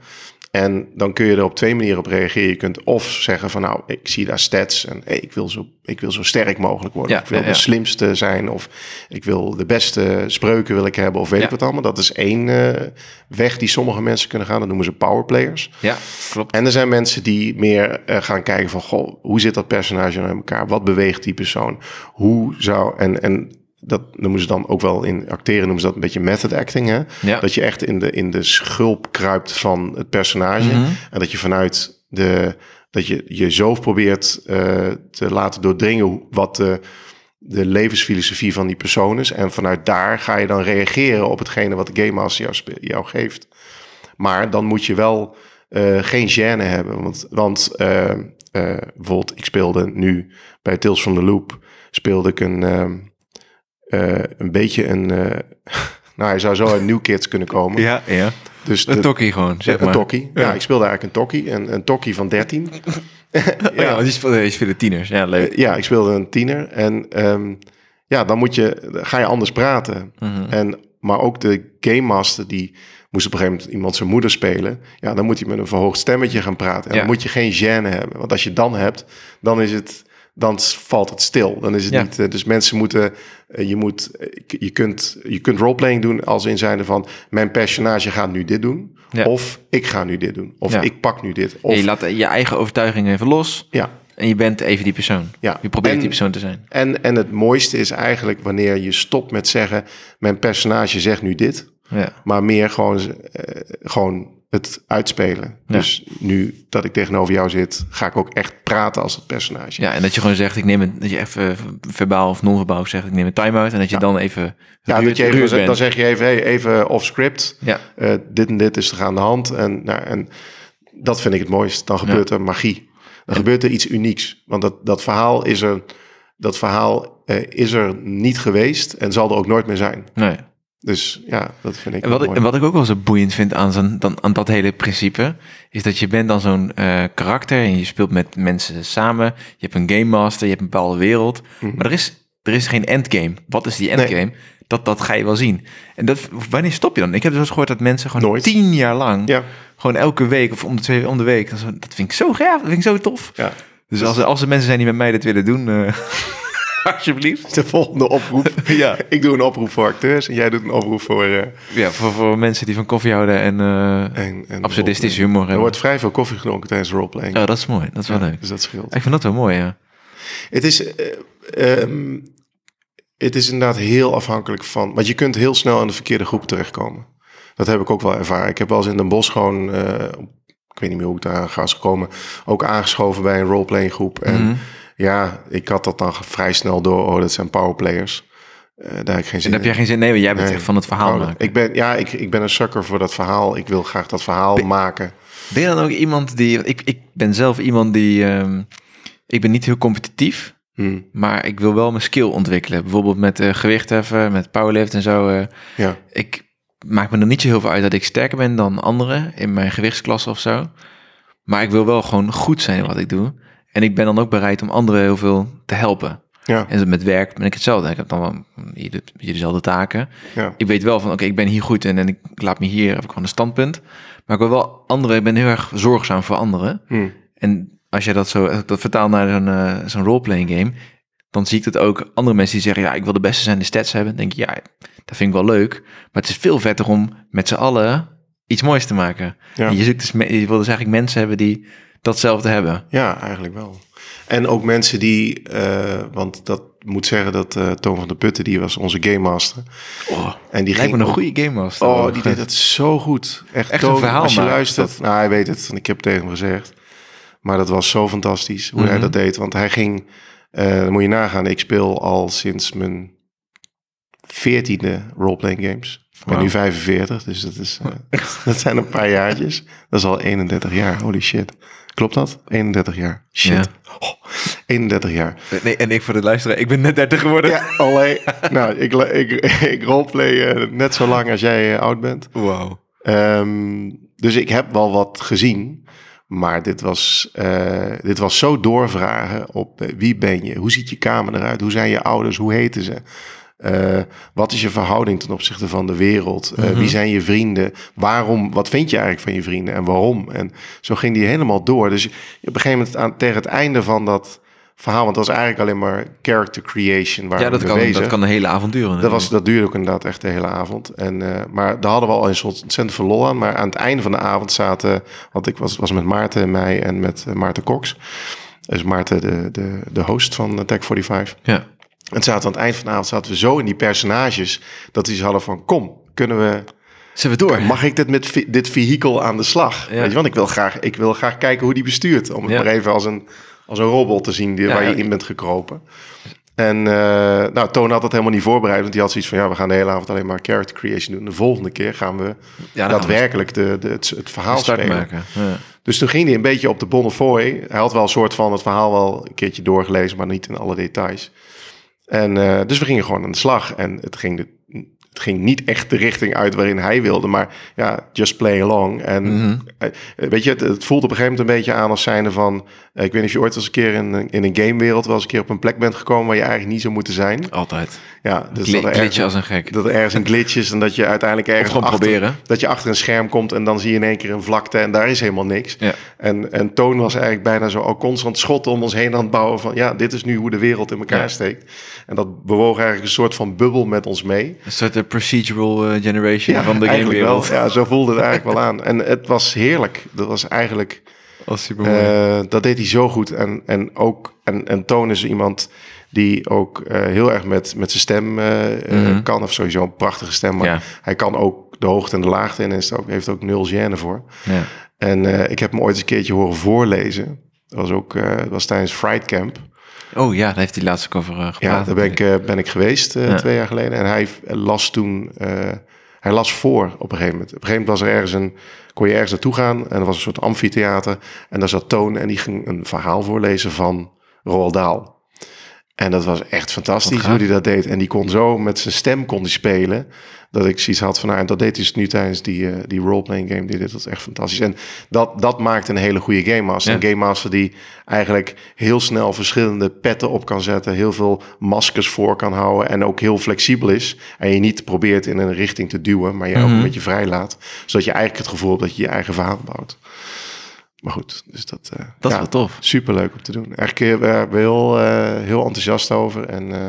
En dan kun je er op twee manieren op reageren. Je kunt of zeggen van nou, ik zie daar stats en hey, ik, wil zo, ik wil zo sterk mogelijk worden. Ja, ik wil ja, de slimste zijn of ik wil de beste spreuken wil ik hebben of weet ik wat allemaal. Dat is één eh, weg die sommige mensen kunnen gaan. Dat noemen ze powerplayers. ja, klopt. En er zijn mensen die meer eh, gaan kijken van... Goh, hoe zit dat personage nou in elkaar? Wat beweegt die persoon? Hoe zou... En, en dat noemen ze dan ook wel in acteren... noemen ze dat een beetje method acting, hè? Ja. Dat je echt in de, in de schulp kruipt van het personage. Mhm. En dat je vanuit de... Dat je je zo probeert eh, te laten doordringen... wat de, de levensfilosofie van die persoon is. En vanuit daar ga je dan reageren op hetgene... wat de Game Master jou, jou geeft. Maar dan moet je wel eh, geen gêne hebben. Want, want eh, bijvoorbeeld, ik speelde nu bij Tales from the Loop... speelde ik een, eh, een beetje een... eh, nou, hij zou zo uit New Kids kunnen komen. Ja, ja. Dus Een tokkie gewoon, zeg een maar. tokkie. Ja. ik speelde eigenlijk een tokkie. Een, een tokkie van 13. Oh ja, want die spelen, die spelen tieners. Ja, leuk. Ja, ik speelde een tiener. En ehm, ja, dan moet je, ga je anders praten. Mhm. En, maar ook de Game Master, die moest op een gegeven moment iemand zijn moeder spelen. Ja, dan moet hij met een verhoogd stemmetje gaan praten. En Ja. dan moet je geen gêne hebben. Want als je dan hebt, dan is het... Dan valt het stil. Dan is het Ja. niet. eh, dus mensen moeten. eh, je moet. eh, Je kunt. Je kunt roleplaying doen als in zijnde van. Mijn personage gaat nu dit doen. Ja. Of ik ga nu dit doen. Of Ja. ik pak nu dit. Of je laat je eigen overtuiging even los ja. en je bent even die persoon. Ja. Je probeert En- die persoon te zijn. En, en het mooiste is eigenlijk wanneer je stopt met zeggen: Mijn personage zegt nu dit. Ja. Maar meer gewoon, gewoon het uitspelen. Ja. Dus nu dat ik tegenover jou zit, ga ik ook echt praten als het personage. ja, en dat je gewoon zegt, ik neem een, dat je even verbaal of non-verbaal zegt, ik neem een time-out en dat je dan even Ja, dat je even, dan, zeg je even, hey, even off script. Ja, Eh, dit en dit is er aan de hand. En, nou, en dat vind ik het mooist. Dan gebeurt er magie. Dan gebeurt er iets unieks. Want dat, dat verhaal is er, dat verhaal, eh, is er niet geweest en zal er ook nooit meer zijn. nee. Dus ja, dat vind ik En wat, ik, en wat ik ook wel zo boeiend vind aan, dan, aan dat hele principe, is dat je bent dan zo'n eh, karakter en je speelt met mensen samen. Je hebt een game master, je hebt een bepaalde wereld. Maar er is, er is geen endgame. Wat is die Mhm. Nee. endgame? Dat, dat ga je wel zien. En dat, wanneer stop je dan? Ik heb dus eens gehoord dat mensen gewoon Nooit. tien jaar lang, Ja, gewoon elke week of om de twee om de week, dat, vind ik zo gaaf, dat vind ik zo tof. ja. Dus als er, als er mensen zijn die met mij dit willen doen, eh, alsjeblieft. De volgende oproep. Ja. Ik doe een oproep voor acteurs en jij doet een oproep voor... eh, Ja, voor, voor mensen die van koffie houden en, eh en, en absurdistische roleplay. humor Er hebben. wordt vrij veel koffie gedronken tijdens roleplaying. Oh, dat is mooi. Dat is wel leuk. Dus dat scheelt. Ik vind dat wel mooi, ja. Het is, eh, ehm, het is inderdaad heel afhankelijk van... Want je kunt heel snel in de verkeerde groep terechtkomen. Dat heb ik ook wel ervaren. Ik heb wel eens in Den Bosch gewoon... ik weet niet meer hoe ik daar ga gekomen... ook aangeschoven bij een roleplaying groep. En Mhm. Ja, ik had dat dan vrij snel door. Oh, dat zijn powerplayers. Eh daar heb ik geen zin En heb in. jij geen zin? Nee, want jij bent Nee. echt van het verhaal Oh, maken. Ik ben, ja, ik, ik ben een sucker voor dat verhaal. Ik wil graag dat verhaal maken. Ben je dan ook iemand die... Ik, ik ben zelf iemand die... ehm, ik ben niet heel competitief, Hm, maar ik wil wel mijn skill ontwikkelen. Bijvoorbeeld met eh gewichtheffen, met powerlift en zo. eh. ja, ik maak me er niet zo heel veel uit dat ik sterker ben dan anderen in mijn gewichtsklasse of zo. Maar ik wil wel gewoon goed zijn in wat ik doe. En ik ben dan ook bereid om anderen heel veel te helpen. ja, En met werk ben ik hetzelfde. Ik heb dan wel je doet je dezelfde taken. ja. ik weet wel van, oké, ik ben hier goed en, en ik laat me hier, heb ik gewoon een standpunt. Maar ik wil wel anderen, ik ben heel erg zorgzaam voor anderen. Hm, En als je dat zo dat vertaalt naar zo'n eh, zo'n roleplaying game, dan zie ik dat ook andere mensen die zeggen, ja, ik wil de beste zijn, de stats hebben. Dan denk ik, ja, dat vind ik wel leuk. Maar het is veel vetter om met z'n allen iets moois te maken. Ja. En je, zoekt dus, je wil dus eigenlijk mensen hebben die datzelfde hebben. Ja, eigenlijk wel. En ook mensen die, eh, want dat moet zeggen dat eh Toon van der Putten, die was onze game master. Oh, En die lijkt me een goede game master. Oh, die deed het zo goed. Echt, Echt een verhaal Als je luistert, dat- nou hij weet het, ik heb het tegen hem gezegd. Maar dat was zo fantastisch hoe hij Mhm. dat deed. Want hij ging, Eh, moet je nagaan, ik speel al sinds mijn veertiende roleplaying games. Ik ben nu 45, dus dat, is, dat zijn een paar jaartjes. Dat is al 31 jaar, holy shit. Klopt dat? 31 jaar. Shit. Ja. Oh, 31 jaar. Nee, en ik voor de luisteraar, ik ben net 30 geworden. Ja, alleen, nou, ik, ik, ik roleplay eh, net zo lang als jij eh, oud bent. Wow. Ehm, dus ik heb wel wat gezien. Maar dit was, eh, dit was zo doorvragen op wie ben je? Hoe ziet je kamer eruit? Hoe zijn je ouders? Hoe heten ze? Eh, wat is je verhouding ten opzichte van de wereld? Eh, Wie zijn je vrienden? Waarom? Wat vind je eigenlijk van je vrienden en waarom? En zo ging die helemaal door. Dus op een gegeven moment aan, tegen het einde van dat verhaal, want dat was eigenlijk alleen maar character creation waar Ja, dat kan, bezig. dat kan een hele avond duren. Dat, was, dat duurde ook inderdaad echt de hele avond. En, eh, maar daar hadden we al een soort ontzettend veel lol aan. Maar aan het einde van de avond zaten... Want ik was, was met Maarten en mij en met Maarten Cox. Dus Maarten, de, de, de host van eh, Tech 45. Ja. En zaten aan het eind van de avond zaten we zo in die personages... dat die ze hadden van, kom, kunnen we... Zullen we door? Mag ik dit met dit vehikel aan de slag? Ja. Weet je, want ik wil, graag, ik wil graag kijken hoe die bestuurt. Om het Ja. maar even als een, als een robot te zien die, Ja, waar je in bent gekropen. En uh, nou, Toon had dat helemaal niet voorbereid. Want die had zoiets van, ja, we gaan de hele avond alleen maar character creation doen. De volgende keer gaan we daadwerkelijk de, de, het, het verhaal spelen. maken. Dus toen ging hij een beetje op de Bonnefoy. Hij had wel een soort van het verhaal wel een keertje doorgelezen, maar niet in alle details. En uh, dus we gingen gewoon aan de slag. En het ging, de, het ging niet echt de richting uit waarin hij wilde, maar ja, just play along. En Mhm. mm -hmm. weet je, het, het, voelt op een gegeven moment een beetje aan als zijnde van, ik weet niet of je ooit eens een keer in, in een gamewereld wel eens een keer op een plek bent gekomen waar je eigenlijk niet zou moeten zijn. Altijd. Ja, dus Gl- dat er ergens, als een gek. Dat er ergens een glitch is en dat je uiteindelijk ergens achter, proberen. dat je achter een scherm komt en dan zie je in één keer een vlakte en daar is helemaal niks. Ja. En, en Toon was eigenlijk bijna zo al constant schotten om ons heen aan het bouwen van ja, dit is nu hoe de wereld in elkaar Ja. steekt. En dat bewoog eigenlijk een soort van bubbel met ons mee. Een soort procedural uh, generation ja, van de gamewereld. wel. Ja, zo voelde het eigenlijk wel aan. En het was heerlijk. Dat was eigenlijk... Mooi. Uh, dat deed hij zo goed. En, en ook en, en Toon is iemand die ook uh, heel erg met, met zijn stem mm -hmm. kan. Of sowieso een prachtige stem. Maar Ja. hij kan ook de hoogte en de laagte in. En is ook, heeft ook nul gêne voor. Ja. En ik heb hem ooit eens een keertje horen voorlezen. Dat was ook dat was tijdens Fright Camp. Oh ja, daar heeft hij laatst ook over uh, gepraat. Ja, daar ben ik, uh, ben ik geweest ja. twee jaar geleden. En hij las toen... hij las voor op een gegeven moment. Op een gegeven moment was er ergens een... kon je ergens naartoe gaan en er was een soort amfitheater. En daar zat Toon en die ging een verhaal voorlezen van Roald Dahl. En dat was echt fantastisch hoe hij dat deed. En die kon zo met zijn stem kon die spelen. Dat ik zoiets had van, nou, dat deed hij dus nu tijdens die, uh, die roleplaying game. Die dit was echt fantastisch. En dat, dat maakt een hele goede game master. Ja. Een game master die eigenlijk heel snel verschillende petten op kan zetten. Heel veel maskers voor kan houden. En ook heel flexibel is. En je niet probeert in een richting te duwen. Maar je Mhm. ook een beetje vrij laat. Zodat je eigenlijk het gevoel hebt dat je je eigen verhaal bouwt. Maar goed, dus dat, uh, dat is ja, wel tof. Super leuk om te doen. Eigenlijk uh, ben heel, uh, heel enthousiast over. En uh,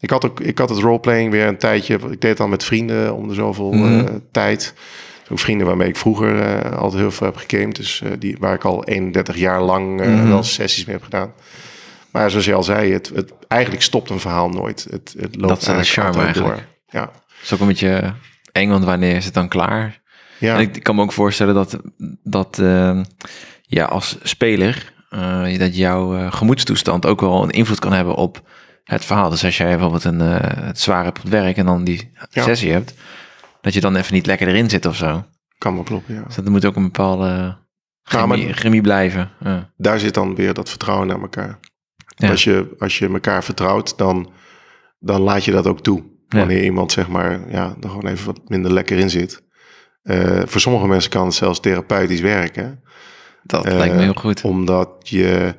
ik, had ook, ik had het roleplaying weer een tijdje. Ik deed het dan met vrienden om de zoveel mm -hmm. tijd. Ook vrienden waarmee ik vroeger uh, altijd heel veel heb gegamed. Dus uh, die, waar ik al 31 jaar lang mm -hmm. wel sessies mee heb gedaan. Maar zoals je al zei, het, het, eigenlijk stopt een verhaal nooit. Het, het loopt dat een charme eigenlijk. Door. Ja. Het is ook een beetje eng, want wanneer is het dan klaar? Ja. En ik kan me ook voorstellen dat, dat uh, ja, als speler, dat jouw gemoedstoestand ook wel een invloed kan hebben op het verhaal. Dus als jij bijvoorbeeld een, uh, het zwaar hebt op het werk en dan die ja. sessie hebt, dat je dan even niet lekker erin zit of zo. Kan wel kloppen, ja. Dus dat moet ook een bepaalde chemie, ja, chemie blijven. Ja. Daar zit dan weer dat vertrouwen naar elkaar. Als, je, als je elkaar vertrouwt, dan, dan laat je dat ook toe. Wanneer iemand zeg maar, ja, er gewoon even wat minder lekker in zit. Uh, voor sommige mensen kan het zelfs therapeutisch werken. Dat uh, lijkt me heel goed. Omdat je,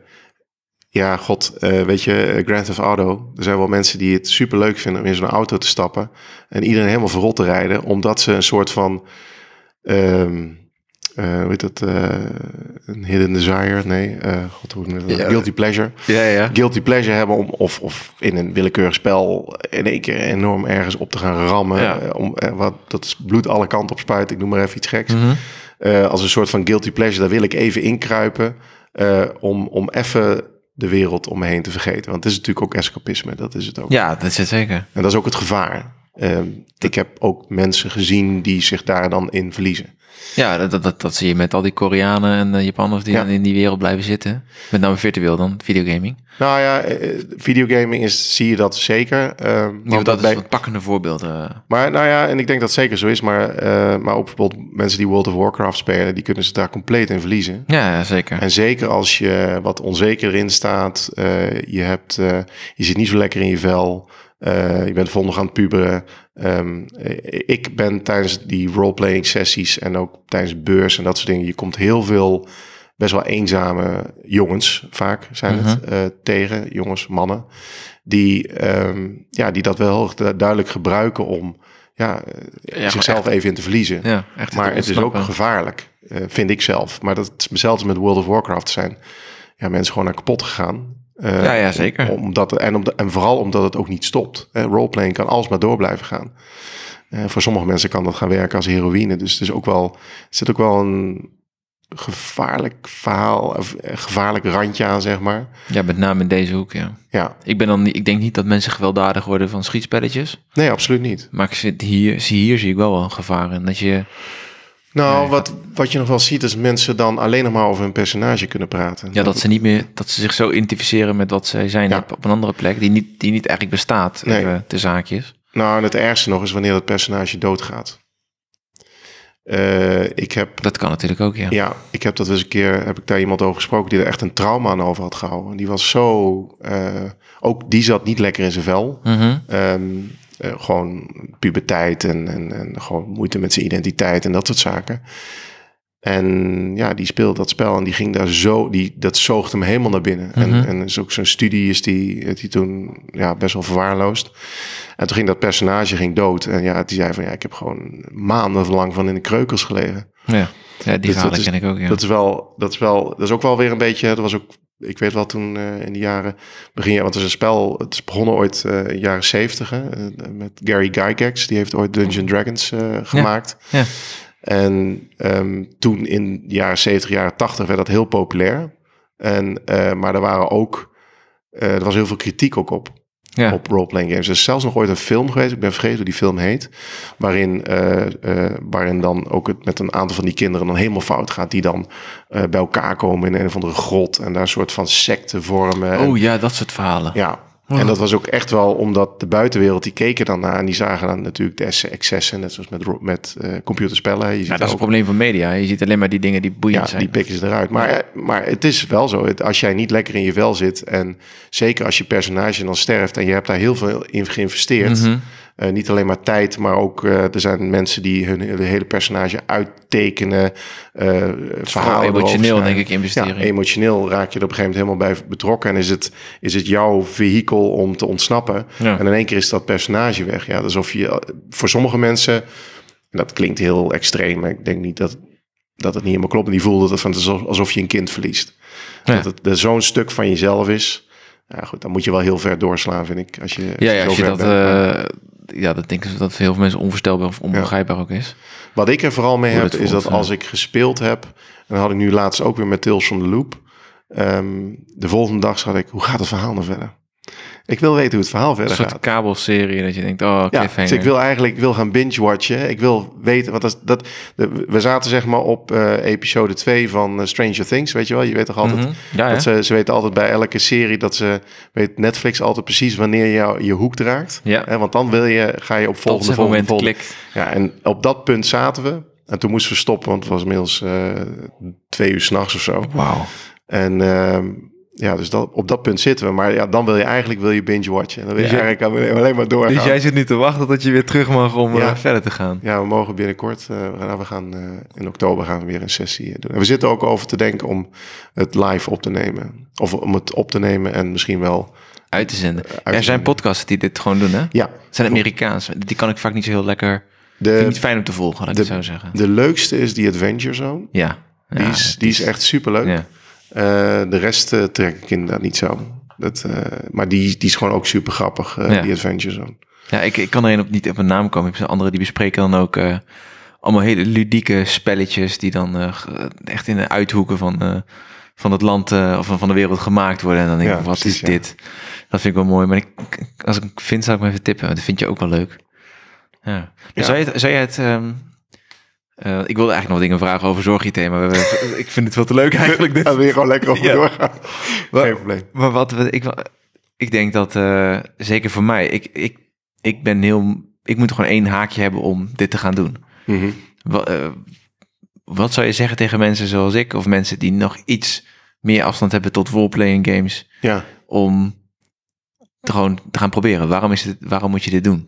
ja, god, uh, weet je, Grand Theft Auto. Er zijn wel mensen die het super leuk vinden om in zo'n auto te stappen en iedereen helemaal verrot te rijden, omdat ze een soort van, um, hoe heet dat, een hidden desire? Nee, god, hoe noem? Ja. Guilty pleasure. Ja, ja. Guilty pleasure hebben om, of, of in een willekeurig spel in één keer enorm ergens op te gaan rammen. Ja. om, wat, dat is bloed alle kanten op spuit. Ik noem maar even iets geks. Mm -hmm. uh, als een soort van guilty pleasure, daar wil ik even inkruipen. Om, om even de wereld om me heen te vergeten. Want het is natuurlijk ook escapisme, dat is het ook. Ja, dat is het zeker. En dat is ook het gevaar. Uh, ik heb ook mensen gezien die zich daar dan in verliezen. Ja, dat, dat, dat, zie je met al die Koreanen en uh, Japanners die Ja. dan in die wereld blijven zitten. Met name virtueel dan, videogaming. Nou ja, eh, videogaming is, zie je dat zeker. want dat is wat pakkende voorbeelden. Maar nou ja, en ik denk dat het zeker zo is. Maar, eh, maar ook bijvoorbeeld mensen die World of Warcraft spelen, die kunnen zich daar compleet in verliezen. Ja, zeker. En zeker als je wat onzeker in staat, eh, je, hebt, eh, je zit niet zo lekker in je vel, eh, je bent vol nog aan het puberen. Ehm, eh, ik ben tijdens die roleplaying sessies en ook tijdens beurs en dat soort dingen, je komt heel veel best wel eenzame jongens, vaak zijn het, eh, tegen, jongens, mannen, die, ehm, ja, die dat wel duidelijk gebruiken om ja, Ja, zichzelf echt. even in te verliezen. ja, echt Maar het is ook gevaarlijk, eh, vind ik zelf. Maar dat is zelfs met World of Warcraft zijn ja, mensen gewoon naar kapot gegaan. Eh, Ja, ja, zeker. om- Omdat, en, om, en vooral omdat het ook niet stopt. Eh, roleplaying kan alsmaar door blijven gaan. Eh, voor sommige mensen kan dat gaan werken als heroïne. Dus het is ook wel, zit ook wel een gevaarlijk verhaal, of een gevaarlijk randje aan, zeg maar. Ja, met name in deze hoek, ja. Ja, Ik, ben dan, niet- ik denk niet dat mensen gewelddadig worden van schietspelletjes. nee, absoluut niet. Maar ik zit hier, zie, hier zie ik wel wel een gevaar in. Dat je, Nou, wat, wat je nog wel ziet is mensen dan alleen nog maar over hun personage kunnen praten. ja, dat ze niet meer, dat ze zich zo identificeren met wat zij zijn Ja. op, op een andere plek, die niet, die niet eigenlijk bestaat, Nee. even de zaakjes. Nou, en het ergste nog is wanneer dat personage doodgaat. Eh, ik heb, Dat kan natuurlijk ook, ja. ja, ik heb dat eens een keer, heb ik daar iemand over gesproken die er echt een trauma aan over had gehouden. Die was zo, eh, ook die zat niet lekker in zijn vel. Ehm, eh, gewoon puberteit en, en, en gewoon moeite met zijn identiteit en dat soort zaken. En ja, die speelde dat spel en die ging daar zo, die, dat zoogde hem helemaal naar binnen. En, Mhm. en is ook zo'n studie is die, hij toen ja, best wel verwaarloosd. En toen ging dat personage ging dood. En ja, die zei van ja, ik heb gewoon maandenlang van in de kreukels gelegen. Ja, ja die Dus verhalen ken ik ook, ja. Dat is wel, dat is wel, dat is ook wel weer een beetje, dat was ook, ik weet wel toen eh, in de jaren, begin, want het is een spel, het is begonnen ooit eh, in de jaren zeventig, eh, met Gary Gygax, die heeft ooit Dungeon Dragons gemaakt. ja. En ehm, toen in de jaren 70, jaren 80 werd dat heel populair. En, maar er waren ook, er was heel veel kritiek ook op ja. op roleplaying games. Er is zelfs nog ooit een film geweest, ik ben vergeten hoe die film heet, waarin, eh, eh, waarin dan ook het met een aantal van die kinderen dan helemaal fout gaat, die dan eh, bij elkaar komen in een of andere grot en daar een soort van secte vormen. En- Oh ja, dat soort verhalen. ja. En dat was ook echt wel omdat de buitenwereld die keken dan naar en die zagen dan natuurlijk de ex- excessen, net zoals met, met eh, computerspellen. Je ziet dat is het probleem van media. Je ziet alleen maar die dingen die boeiend ja, zijn. die pikken ze eruit. Maar, eh, maar het is wel zo, het- als jij niet lekker in je vel zit en zeker als je personage dan sterft en je hebt daar heel veel in geïnvesteerd, Mhm. Eh, niet alleen maar tijd, maar ook eh, er zijn mensen die hun hele, hele personage uittekenen, eh Vooral verhalen erover emotioneel, denk ik, investering. Ja, emotioneel raak je er op een gegeven moment helemaal bij betrokken. En is het, is het jouw vehikel om te ontsnappen. Ja. En in één keer is dat personage weg. Ja, dus of je voor sommige mensen, en dat klinkt heel extreem, maar ik denk niet dat, dat het niet helemaal klopt. En die voelde het van alsof je een kind verliest. Ja. Dat het dat zo'n stuk van jezelf is. Ja, goed, dan moet je wel heel ver doorslaan, vind ik. Als je, Ja, ja, als je dat. Ja, dat denken ze dat heel veel mensen onvoorstelbaar of onbegrijpbaar ook is. Wat ik er vooral mee Hoe heb, dat is dat als ik gespeeld heb, en dat had ik nu laatst ook weer met Tales from the Loop. ehm, de volgende dag zat ik, hoe gaat het verhaal nou verder? Ik wil weten hoe het verhaal Een verder soort gaat. kabelserie dat je denkt, oh, Ja, dus ik wil eigenlijk ik wil gaan binge-watchen. Ik wil weten, wat dat, dat, we zaten zeg maar op eh, episode 2 van eh, Stranger Things, weet je wel. Je weet toch altijd, Mhm. Ja. dat ze, ze weten altijd bij elke serie dat ze, weet Netflix altijd precies wanneer je jou- je hoek draagt. Ja. Hè, want dan wil je, ga je op volgende, volgende, moment volgende. klikt. Ja, en op dat punt zaten we. En toen moesten we stoppen, want het was inmiddels eh, twee uur s'nachts of zo. Wauw. En ehm, ja, dus dat, op dat punt zitten we. Maar ja, dan wil je eigenlijk wil je binge-watchen. En dan wil je Dus eigenlijk alleen- alleen maar doorgaan. Dus jij zit nu te wachten tot je weer terug mag om Ja. eh, verder te gaan. Ja, we mogen binnenkort, eh, we gaan, eh, in oktober gaan we weer een sessie doen. En we zitten ook over te denken om het live op te nemen. Of om het op te nemen en misschien wel... Uit te zenden. te er zijn zenden. podcasts die dit gewoon doen, hè? Ja, Het zijn Amerikaans. Die kan ik vaak niet zo heel lekker... Vind ik de, niet fijn om te volgen, laat ik de- zeggen. de leukste is die Adventure Zone. Ja. Die, is, die is echt superleuk. Ja. Eh, de rest eh, trek ik inderdaad niet zo. Dat, eh, maar die, die is gewoon ook super grappig, Ja. die Adventure Zone. Ja, ik, ik kan er een op, niet op een naam komen. Ik heb anderen die bespreken dan ook allemaal hele ludieke spelletjes die dan echt in de uithoeken van, van het land of van de wereld gemaakt worden. En dan denk ik, Ja, wat precies, is ja. dit? Dat vind ik wel mooi. Maar ik, als ik vind, zou ik me even tippen. want Dat vind je ook wel leuk. Ja. Dus Ja. Zou, je het, zou je het... ehm, Eh, ik wilde eigenlijk nog dingen vragen over zorg-IT, maar we- ik vind het veel te leuk eigenlijk. Dus. Daar wil je gewoon lekker over Ja. doorgaan. Wa- Geen probleem. Maar wat ik, ik denk dat, eh, zeker voor mij, ik, ik, ik ben heel, ik moet gewoon één haakje hebben om dit te gaan doen. Mhm. Wat, eh, wat zou je zeggen tegen mensen zoals ik, of mensen die nog iets meer afstand hebben tot roleplaying games, Ja. om te gewoon te gaan proberen? Waarom, is het, waarom moet je dit doen?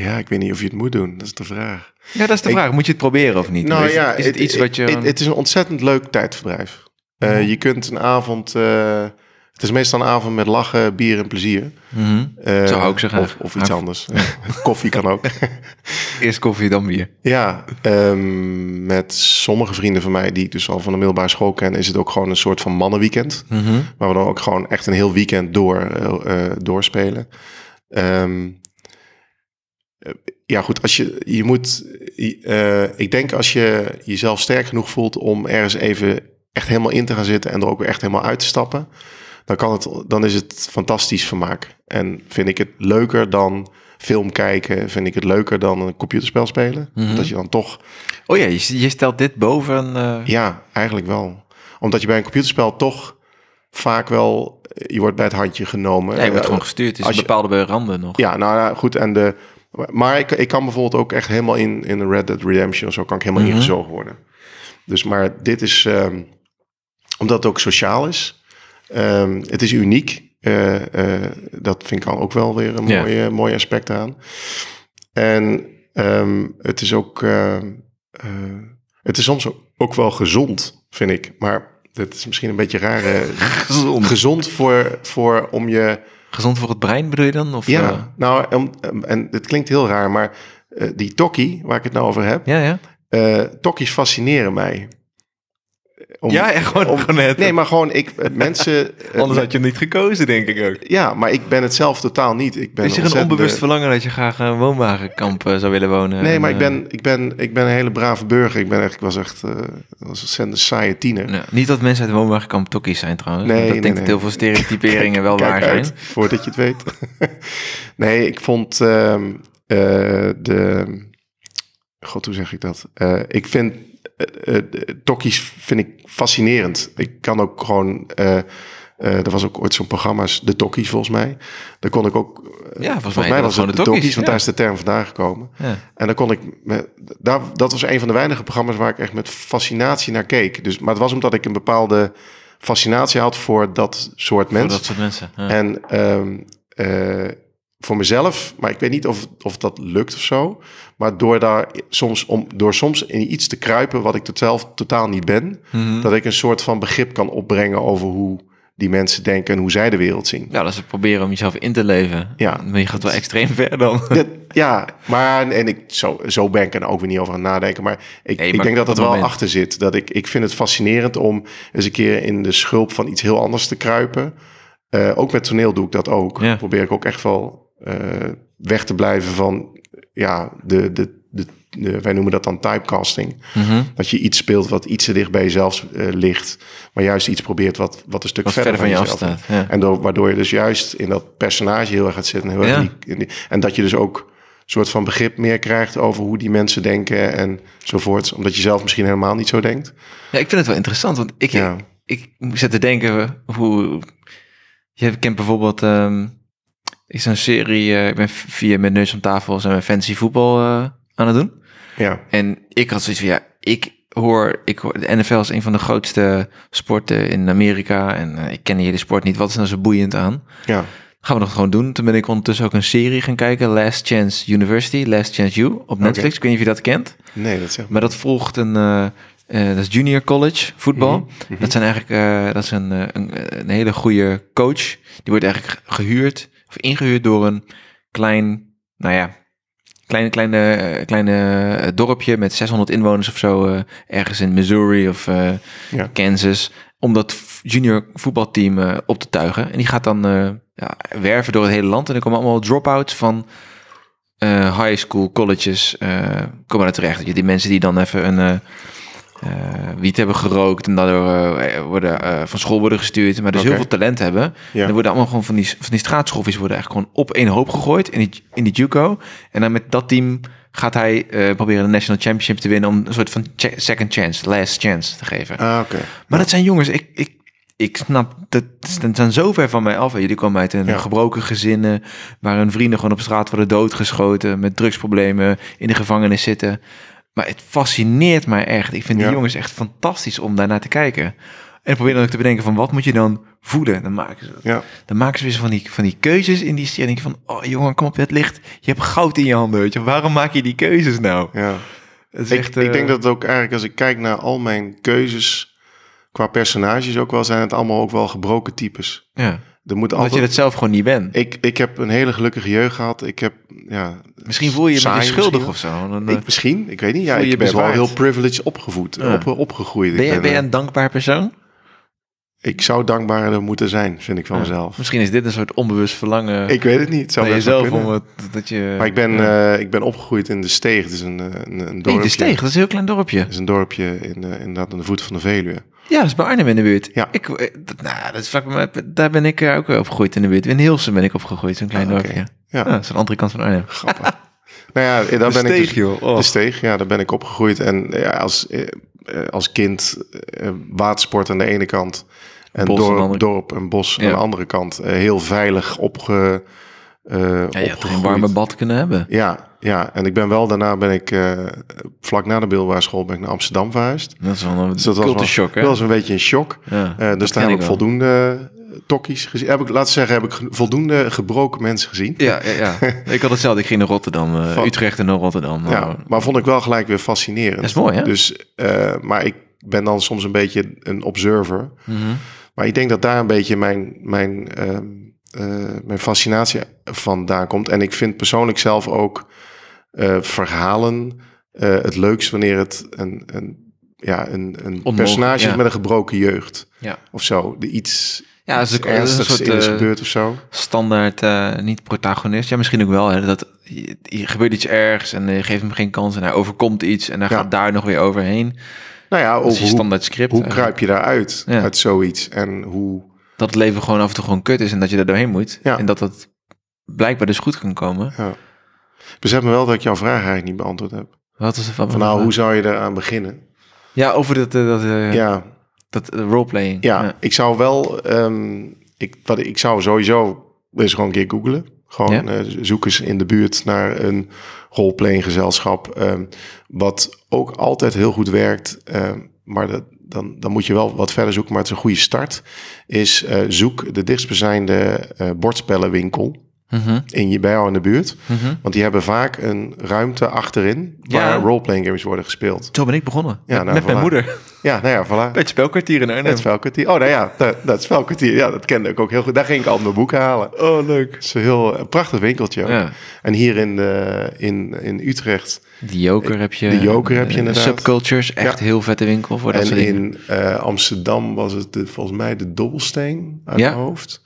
Ja, ik weet niet of je het moet doen. Dat is de vraag. Ja, dat is de Ik- vraag. Moet je het proberen of niet? Nou is, ja, het, is het iets wat je... Het, het is een ontzettend leuk tijdverdrijf. Eh, Mhm. Je kunt een avond... eh, het is meestal een avond met lachen, bier en plezier. Mhm. Eh, Zo hou ik zo graag. Of, of iets anders. Koffie kan ook. Eerst koffie, dan bier. Ja, ehm, met sommige vrienden van mij die ik dus al van de middelbare school ken, is het ook gewoon een soort van mannenweekend. Mhm. Waar we dan ook gewoon echt een heel weekend door, doorspelen. Eh, ja, goed, als je, je moet, eh, ik denk als je jezelf sterk genoeg voelt om ergens even echt helemaal in te gaan zitten en er ook weer echt helemaal uit te stappen, dan, kan het, dan is het fantastisch vermaak. En vind ik het leuker dan film kijken, vind ik het leuker dan een computerspel spelen. Mhm. Dat je dan toch Oh ja, je, je stelt dit boven... eh, ja, eigenlijk wel. Omdat je bij een computerspel toch vaak wel... Je wordt bij het handje genomen. ja, je wordt Eh, gewoon gestuurd. Het is als een je- bepaalde randen nog. Ja, nou ja, goed. En de, maar ik, ik kan bijvoorbeeld ook echt helemaal in, in Red Dead Redemption of zo... kan ik helemaal Mhm. ingezogen worden. Dus maar dit is... ehm, omdat het ook sociaal is. ehm, het is uniek. Eh, eh, dat vind ik al ook wel weer een mooie, mooi aspect aan. En ehm, het is ook... eh, het is soms ook wel gezond, vind ik. Maar dat is misschien een beetje raar. Gezond. gezond voor, voor om je... Gezond voor het brein bedoel je dan? Of, Ja, eh, nou, en het klinkt heel raar, maar eh, die tokkie, waar ik het nou over heb... ja, ja. eh tokkies fascineren mij. Om- ja, echt gewoon, om- gewoon net. Nee, maar gewoon, ik, eh, mensen... eh, Anders had je hem niet gekozen, denk ik ook. Ja, maar ik ben het zelf totaal niet. Ik ben Is er een onbewust verlangen dat je graag een woonwagenkamp eh, zou willen wonen? Nee, En, maar ik ben, ik, ben, ik ben een hele brave burger. Ik ben echt, ik was echt eh, was een ontzettend saaie tiener. nou, niet dat mensen uit de woonwagenkamp tokkies zijn trouwens. Nee, dat nee, denk nee. dat heel veel stereotyperingen wel waar uit, zijn. voordat je het weet. nee, ik vond ehm, eh, de... God, hoe zeg ik dat? Ik vind... eh, eh, tokkies vind ik fascinerend. Ik kan ook gewoon... eh, eh, er was ook ooit zo'n programma's, de Tokkies volgens mij. Daar kon ik ook... Ja, volgens mij was het gewoon de Tokkies, want ja. daar is de term vandaan gekomen. Ja. En dan kon ik, met, daar, dat was een van de weinige programma's waar ik echt met fascinatie naar keek. Dus, maar het was omdat ik een bepaalde fascinatie had voor dat soort Voor mensen. dat soort mensen. Ja. En eh, voor mezelf, maar ik weet niet of, of dat lukt of zo. Maar door daar soms, om, door soms in iets te kruipen wat ik totaal, totaal niet ben, Mhm. dat ik een soort van begrip kan opbrengen over hoe die mensen denken en hoe zij de wereld zien. Ja, dat is het proberen om jezelf in te leven. Ja. Maar je gaat wel extreem ver dan. Ja, ja, maar en ik, zo, zo ben ik er ook weer niet over aan het nadenken. Maar ik, Nee, ik maar denk dat het wel moment. achter zit. Dat ik, ik vind het fascinerend om eens een keer in de schulp van iets heel anders te kruipen. Eh, ook met toneel doe ik dat ook. Ja. Probeer ik ook echt wel eh, weg te blijven van ja, de, de, de, de- wij noemen dat dan typecasting. Mhm. Dat je iets speelt wat iets te dicht bij jezelf eh, ligt. Maar juist iets probeert wat, wat een stuk Wat verder, verder van je jezelf afstaat. Ja. en door, waardoor je dus juist in dat personage heel erg gaat zitten. en Heel erg Ja. in die- in die- en dat je dus ook een soort van begrip meer krijgt over hoe die mensen denken enzovoorts. Omdat je zelf misschien helemaal niet zo denkt. Ja, ik vind het wel interessant, want ik, Ja. ik, ik zit te denken hoe... Je kent bijvoorbeeld... ehm is een serie... eh, ik ben via mijn neus om tafel zijn we fantasy voetbal eh, aan het doen. Ja, En ik had zoiets van, ja, ik hoor, ik hoor... De NFL is een van de grootste sporten in Amerika. En eh, ik ken die hele sport niet. Wat is nou zo boeiend aan? ja, Gaan we dat gewoon doen. Toen ben ik ondertussen ook een serie gaan kijken. Last Chance University, Last Chance You op Netflix. Ik weet niet of je dat kent. nee, dat zegt Maar dat volgt een, eh, dat is junior college voetbal. Dat zijn eigenlijk, dat is een, een, een hele goede coach. Die wordt eigenlijk gehuurd ingehuurd door een klein, nou ja, kleine, kleine, eh, kleine eh, dorpje met 600 inwoners of zo, eh, ergens in Missouri of Ja. Kansas, om dat junior voetbalteam op te tuigen. En die gaat dan ja, werven door het hele land. En er komen allemaal drop-outs van high school, colleges, komen daar terecht. Die mensen die dan even een eh, wiet hebben gerookt en daardoor eh, worden, eh, van school worden gestuurd, maar dus heel veel talent hebben. En worden allemaal gewoon van die, van die straatschoffies worden eigenlijk gewoon op één hoop gegooid in die, in die JUCO. En dan met dat team gaat hij proberen de National Championship te winnen... om een soort van second chance, last chance te geven. Ah, oké. Maar dat zijn jongens, ik, ik, ik snap, dat, dat zijn zo ver van mij af. Jullie komen uit een Ja. gebroken gezinnen... waar hun vrienden gewoon op straat worden doodgeschoten... met drugsproblemen, in de gevangenis zitten. Maar het fascineert mij echt. Ik vind die Ja. jongens echt fantastisch om daarnaar te kijken. En probeer dan ook te bedenken van wat moet je dan voeden? Dan maken ze, Ja. dan maken ze weer van die, van die keuzes in die serie. Van, oh jongen, kom op het licht. Je hebt goud in je handen, weet je. Waarom maak je die keuzes nou? ja. Het is Ik, echt, ik eh, denk dat het ook eigenlijk, als ik kijk naar al mijn keuzes qua personages ook wel, zijn het allemaal ook wel gebroken types. Ja, Er moet altijd... je dat zelf gewoon niet bent. ik, ik heb een hele gelukkige jeugd gehad. Ik heb, ja... Misschien voel je je saai schuldig of zo. Dan, wel. eh, Ik, misschien, ik weet niet. Ja, ik ben wel heel privileged opgevoed, Ja. op, opgegroeid. Ik ben, je, ben, ben je eh, een dankbaar persoon? Ik zou dankbaarder moeten zijn, vind ik van Ja. mezelf. Misschien is dit een soort onbewust verlangen Ik weet het niet. Het zou jezelf om het, dat je... Maar ik ben, Ja. eh, ik ben opgegroeid in de Steeg. Het is een, eh, een, een dorpje. Nee, de Steeg, dat is een heel klein dorpje. Het is een dorpje in, eh, inderdaad aan de voet van de Veluwe. Ja, dat is bij Arnhem in de buurt. Ja. Ik, dat, nou, dat is vlak bij mij, daar ben ik ook opgegroeid in de buurt. In Hilsen ben ik opgegroeid, zo'n klein Ah, dorpje. Ja. Ja, dat is aan de andere kant van Arnhem. Grappig. nou ja, daar De ben ik dus, Steeg, joh. Oh. De Steeg, ja, daar ben ik opgegroeid. En ja, als, als kind eh, watersport aan de ene kant. En Bos dorp, andere- dorp en bos Ja. aan de andere kant. Eh, heel veilig opge, eh Ja, je had toch een warme bad kunnen hebben. Ja, ja, en ik ben wel daarna ben ik eh, vlak na de middelbare school ben ik naar Amsterdam verhuisd. Dat is wel een Dus dat was culture shock, hè? wel, dat was een beetje een shock. Ja, dus daar heb ik wel. voldoende tokkies gezien. Heb ik, laten we zeggen, heb ik voldoende gebroken mensen gezien. Ja, ja, ja. ik had hetzelfde. Ik ging naar Rotterdam, Van- Utrecht en naar Rotterdam. Ja, Oh. maar vond ik wel gelijk weer fascinerend. Dat is mooi, hè? Dus, maar ik ben dan soms een beetje een observer. Mhm. Maar ik denk dat daar een beetje mijn, mijn, ehm, eh, mijn fascinatie vandaan komt. En ik vind persoonlijk zelf ook eh, verhalen eh, het leukst wanneer het een, een, ja, een, een Onmogelijk, personage ja. met een gebroken jeugd. Ja. Of zo. De iets, Ja, is een soort, gebeurd of zo. standaard eh, niet protagonist. Ja, misschien ook wel. Hè, dat er gebeurt iets ergs en je geeft hem geen kans en hij overkomt iets en hij Ja. gaat daar nog weer overheen. Nou ja, Dat over hoe, standaard script. hoe eigenlijk. kruip je daaruit Ja. uit zoiets? En hoe... Dat het leven gewoon af en toe gewoon kut is en dat je er doorheen moet. Ja. En dat het blijkbaar dus goed kan komen. Ja. Besef me wel dat ik jouw vraag eigenlijk niet beantwoord heb. Wat is van? Van nou, hoe zou je eraan beginnen? Ja, over dat, eh, dat, eh, Ja, dat eh, roleplaying. ja, ik zou wel... ehm, ik, wat, ik zou sowieso eens gewoon een keer googlen. Gewoon Ja? eh, zoek eens in de buurt naar een roleplaying gezelschap. ehm, wat ook altijd heel goed werkt. ehm, maar dat, dan, dan moet je wel wat verder zoeken. Maar het is een goede start. Is eh, zoek de dichtstbijzijnde eh bordspellenwinkel Mhm, in je, bij jou in de buurt. mhm. Want die hebben vaak een ruimte achterin waar Ja. roleplaying games worden gespeeld. Zo ben ik begonnen. Ja, met nou, met mijn moeder. Ja, nou ja, voilà. Bij het spelkwartier in Arnhem. Het spelkwartier. Oh, nou ja, dat, dat spelkwartier. Ja, dat kende ik ook heel goed. Daar ging ik altijd mijn boeken halen. Oh, leuk. Het is een heel een prachtig winkeltje ook. Ja. En hier in, eh, in, in Utrecht De Joker heb je. De Joker heb je eh, inderdaad. Subcultures, echt Ja. heel vette winkel voor dat en soort dingen. in eh, Amsterdam was het de, volgens mij de Dobbelsteen uit Ja. mijn hoofd.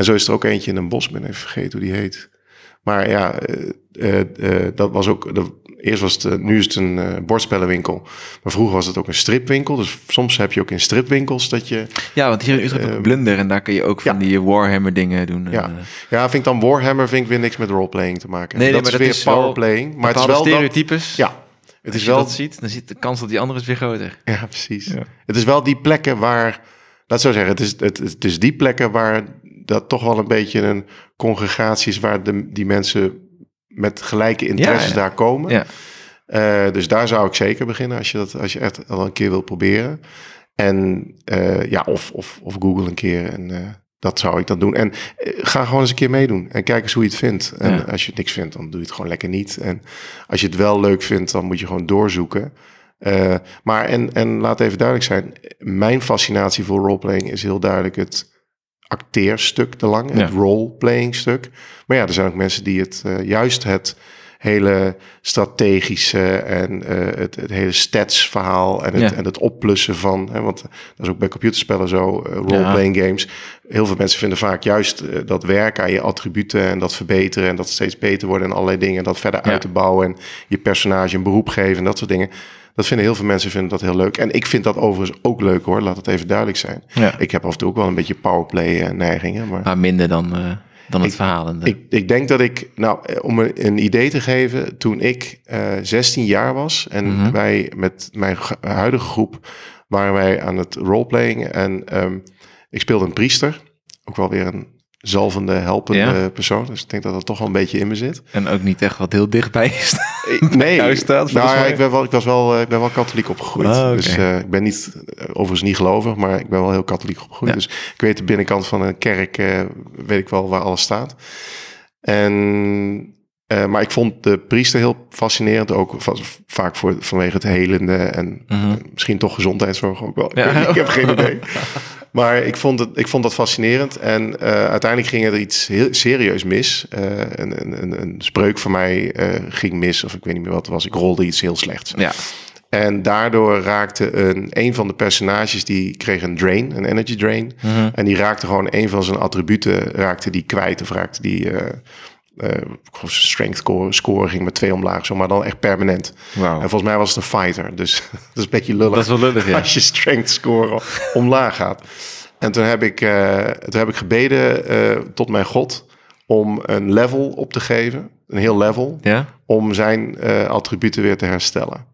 En zo is er ook eentje in een bos, ben even vergeten hoe die heet. Maar ja, eh, eh, eh, dat was ook. De, eerst was het, nu is het een eh, bordspellenwinkel. Maar vroeger was het ook een stripwinkel. Dus soms heb je ook in stripwinkels dat je. Ja, want hier heb ik Blunder en daar kun je ook van ja. die Warhammer dingen doen. En, Ja, ja vind ik dan Warhammer vind ik weer niks met roleplaying te maken. Nee, nee, dat maar is dat weer is wel powerplaying. Maar het is wel dat, stereotypes. Ja, het Als is je wel. dat ziet, dan ziet de kans dat die andere is weer groter. Ja, precies. Ja. Het is wel die plekken waar. Laat zo zeggen, het is, het, het is die plekken waar dat toch wel een beetje een congregatie is waar de, die mensen met gelijke interesses ja. daar komen. Ja. Eh, dus daar zou ik zeker beginnen als je dat als je echt al een keer wil proberen. En eh, ja, of, of, of Google een keer. En eh, dat zou ik dan doen. En ga gewoon eens een keer meedoen. En kijk eens hoe je het vindt. En als je het niks vindt, dan doe je het gewoon lekker niet. En als je het wel leuk vindt, dan moet je gewoon doorzoeken. Maar en, en laat even duidelijk zijn. Mijn fascinatie voor roleplaying is heel duidelijk het acteerstuk te lang. Het Ja. roleplaying stuk. Maar ja, er zijn ook mensen die het eh, juist het hele strategische en eh, het, het hele stats verhaal en het, Ja. en het opplussen van, hè, want dat is ook bij computerspellen zo, eh, role-playing games. Heel veel mensen vinden vaak juist eh, dat werken aan je attributen en dat verbeteren en dat steeds beter worden en allerlei dingen, dat verder Ja. uit te bouwen en je personage een beroep geven en dat soort dingen. Dat vinden heel veel mensen vinden dat heel leuk. En ik vind dat overigens ook leuk hoor, laat het even duidelijk zijn. Ja. Ik heb af en toe ook wel een beetje powerplay eh, neigingen, maar Maar minder dan... eh, dan het Ik- verhalende. Ik, ik denk dat ik, nou, eh, om een, een idee te geven, toen ik eh 16 jaar was en Mhm. wij met mijn ge- huidige groep waren wij aan het roleplaying en ehm, ik speelde een priester, ook wel weer een zalvende, helpende Ja. persoon. Dus ik denk dat dat toch wel een beetje in me zit. En ook niet echt wat heel dichtbij is. Ik- nee, staat, nou, ja, ik ben wel, ik was wel, eh, ik ben wel katholiek opgegroeid. Ah. Dus eh, ik ben niet, eh, overigens niet gelovig, maar ik ben wel heel katholiek opgegroeid. Ja. Dus ik weet de binnenkant van een kerk, eh, weet ik wel waar alles staat. En, eh, maar ik vond de priester heel fascinerend, ook va- vaak voor, vanwege het helende en Mhm. eh, misschien toch gezondheidszorg ook wel. Weet ik heb geen idee. Maar ik vond, het, ik vond dat fascinerend. En eh, uiteindelijk ging er iets heel serieus mis. Eh, een, een, een, een spreuk van mij eh, ging mis, of ik weet niet meer wat het was. Ik rolde iets heel slechts. Ja. En daardoor raakte een, een van de personages, die kreeg een drain, een energy drain. Mhm. En die raakte gewoon een van zijn attributen raakte die kwijt. Of raakte die, zijn strength score, score ging met twee omlaag, zo, maar dan echt permanent. En volgens mij was het een fighter, dus dat is een beetje lullig Dat is wel lullig, ja. als je strength score omlaag gaat. En toen heb ik, eh, toen heb ik gebeden eh, tot mijn God om een level op te geven, een heel level, Ja? om zijn attributen weer te herstellen.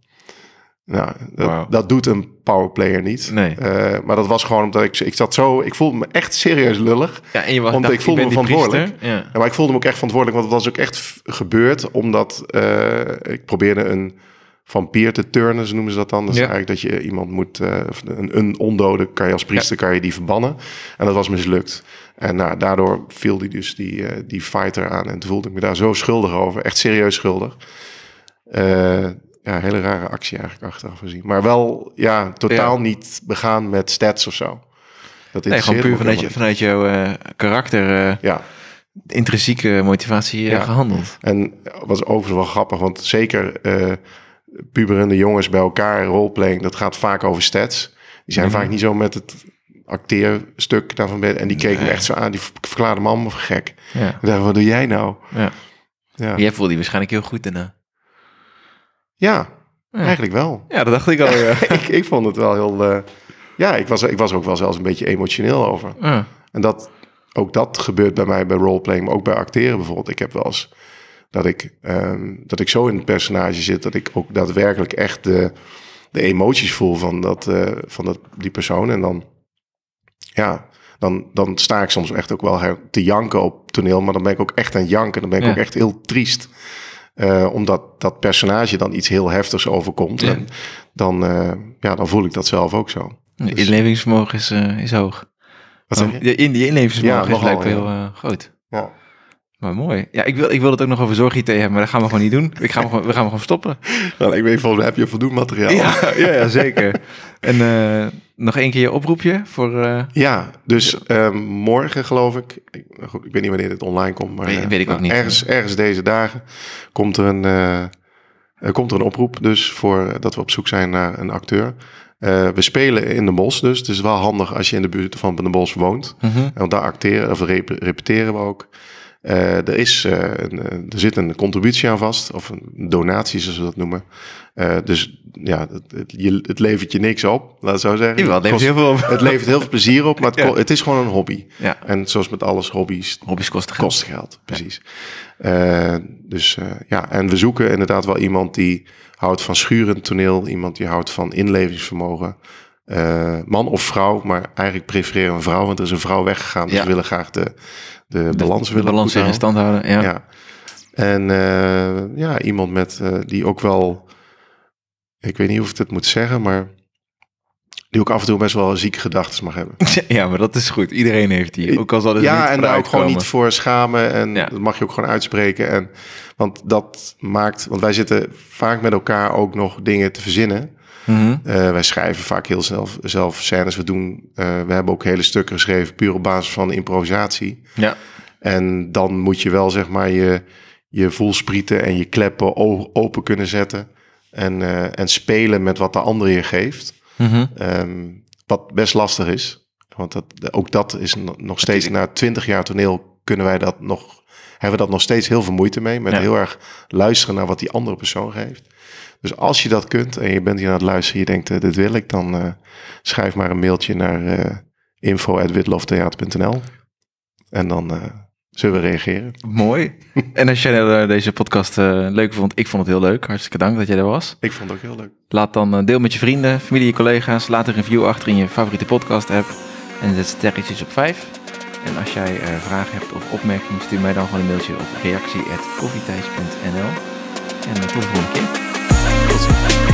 Nou, dat, dat doet een powerplayer niet. Nee. Eh, maar dat was gewoon omdat ik, ik zat zo, ik voelde me echt serieus lullig. Ja, en je was, Want dacht, ik voelde me verantwoordelijk. Ja. Ja, maar ik voelde me ook echt verantwoordelijk, want het was ook echt gebeurd omdat eh, ik probeerde een vampier te turnen, zo noemen ze dat dan. Dat is Ja. eigenlijk dat je iemand moet, eh, een, een ondode, kan je als priester kan je die verbannen. En dat was mislukt. En nou, daardoor viel die dus die, die fighter aan en toen voelde ik me daar zo schuldig over, echt serieus schuldig. Eh, ja, hele rare actie eigenlijk achteraf gezien. Maar wel, ja, totaal Ja. niet begaan met stats of zo. Dat Nee, gewoon puur vanuit, je, vanuit jouw eh, karakter, eh. Ja, intrinsieke motivatie eh, Ja. gehandeld. En was overigens wel grappig, want zeker puberende jongens bij elkaar, roleplaying, dat gaat vaak over stats. Die zijn Mhm. vaak niet zo met het acteerstuk daarvan. En die keken me echt zo aan, die verklaarde me allemaal voor gek. Ja. Dacht, wat doe jij nou? Ja. Ja, Jij voelde je waarschijnlijk heel goed daarna. Ja Ja. eigenlijk wel. Ja, dat dacht ik al. Ja. ik, ik vond het wel heel... eh, ja, ik was, ik was ook wel zelfs een beetje emotioneel over. Ja. En dat, ook dat gebeurt bij mij bij roleplaying, maar ook bij acteren bijvoorbeeld. Ik heb wel eens dat ik, ehm, dat ik zo in het personage zit dat ik ook daadwerkelijk echt de, de emoties voel van, dat, eh, van dat, die persoon. En dan, ja, dan, dan sta ik soms echt ook wel her- te janken op toneel, maar dan ben ik ook echt aan het janken. Dan ben ik Ja. ook echt heel triest. Eh, omdat dat personage dan iets heel heftigs overkomt. Ja. En dan, eh, ja, dan voel ik dat zelf ook zo. Je inlevingsvermogen is, eh, is hoog. Wat zeg je? Je, in, je inlevingsvermogen Ja, is nogal, heel groot. Ja. Maar mooi. Ja, ik wil, ik wil het ook nog over zorg-IT hebben, maar dat gaan we gewoon niet doen. Ik ga gewoon, we gaan hem gewoon stoppen. Nou, ik weet volgens mij heb je voldoende materiaal. Ja, ja, ja zeker. En eh, nog één keer je oproepje voor... eh, Ja, dus ehm, morgen geloof ik, ik, nou goed, ik weet niet wanneer dit online komt, maar Weet- eh, weet ik ook nou, niet. Ergens, ergens deze dagen komt er een, eh, komt er een oproep dus voor eh, dat we op zoek zijn naar een acteur. Eh, we spelen in de bos dus, het is wel handig als je in de buurt van de bos woont. mhm. En want daar acteren of rep- repeteren we ook. Eh, er, is, eh, een, eh, er zit een contributie aan vast, of een donatie zoals we dat noemen. Dus ja, het, het, je, het levert je niks op, laat het zo zeggen. Jawel, het levert Kost- heel veel op. het levert heel veel plezier op, maar het, Ja. het is gewoon een hobby. Ja, En zoals met alles, hobby's hobby's kosten geld. kost geld, precies. Dus ja, en we zoeken inderdaad wel iemand die houdt van schurend toneel, iemand die houdt van inlevingsvermogen. Man of vrouw, maar eigenlijk prefereren we een vrouw, want er is een vrouw weggegaan. Dus Ja. we willen graag de, de, De- balans willen balans in stand houden. Ja. Ja. En eh, ja, iemand met eh, die ook wel, ik weet niet of ik het moet zeggen, maar die ook af en toe best wel zieke gedachten mag hebben. ja, maar dat is goed. Iedereen heeft die. Ook al zal ja, niet en daar ook gewoon niet voor schamen. En Ja. dat mag je ook gewoon uitspreken. En, want dat maakt, want wij zitten vaak met elkaar ook nog dingen te verzinnen. Mhm. Eh, wij schrijven vaak heel zelf, zelf scènes. We, doen, eh, we hebben ook hele stukken geschreven puur op basis van improvisatie. Ja, En dan moet je wel zeg maar je, je voelsprieten en je kleppen open kunnen zetten. En, eh, en spelen met wat de ander je geeft. Mhm. Ehm, wat best lastig is. Want dat, ook dat is no- nog steeds na twintig jaar toneel kunnen wij dat nog, hebben we dat nog steeds heel veel moeite mee. Met Ja. heel erg luisteren naar wat die andere persoon geeft. Dus als je dat kunt en je bent hier aan het luisteren, je denkt, eh, dit wil ik, dan eh, schrijf maar een mailtje naar uh, info.witlooftheater.nl. En dan, eh, zullen we reageren. Mooi. en als jij eh, deze podcast eh, leuk vond, ik vond het heel leuk. Hartstikke dank dat jij er was. Ik vond het ook heel leuk. Laat dan eh, deel met je vrienden, familie, je collega's. Laat een review achter in je favoriete podcast app. En zet sterretjes op 5. En als jij eh, vragen hebt of opmerkingen, stuur mij dan gewoon een mailtje op reactie.koffietijs.nl. En eh, tot de volgende keer. Tot ziens.